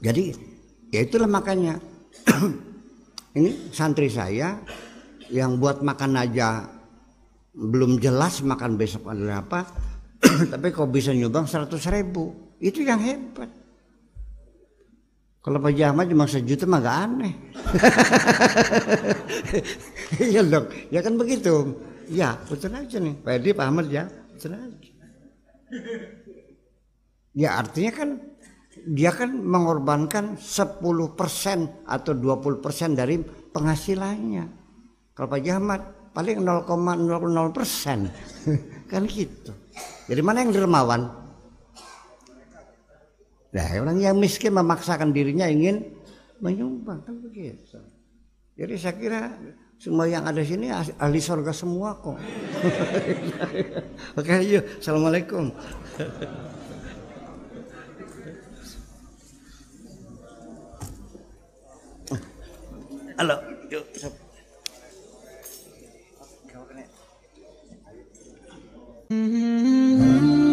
jadi ya itulah makanya. Ini santri saya yang buat makan aja belum jelas makan besok adalah apa. Tapi kok bisa nyumbang seratus ribu? Itu yang hebat kalau Pak Ahmad cuma sejuta mah gak aneh. Iya dong, ya kan begitu. Ya, betul aja nih. Pak Edi, Pak Ahmad ya, betul aja. Ya artinya kan dia kan mengorbankan 10% atau 20% dari penghasilannya. Kalau Pak Ahmad paling 0,00 persen, kan gitu. Jadi mana yang dermawan? Nah, orang yang miskin memaksakan dirinya ingin menyumbang kan begitu. Jadi saya kira semua yang ada sini ahli surga semua kok. Oke, yuk. Assalamualaikum. Halo, yuk. Mm-hmm.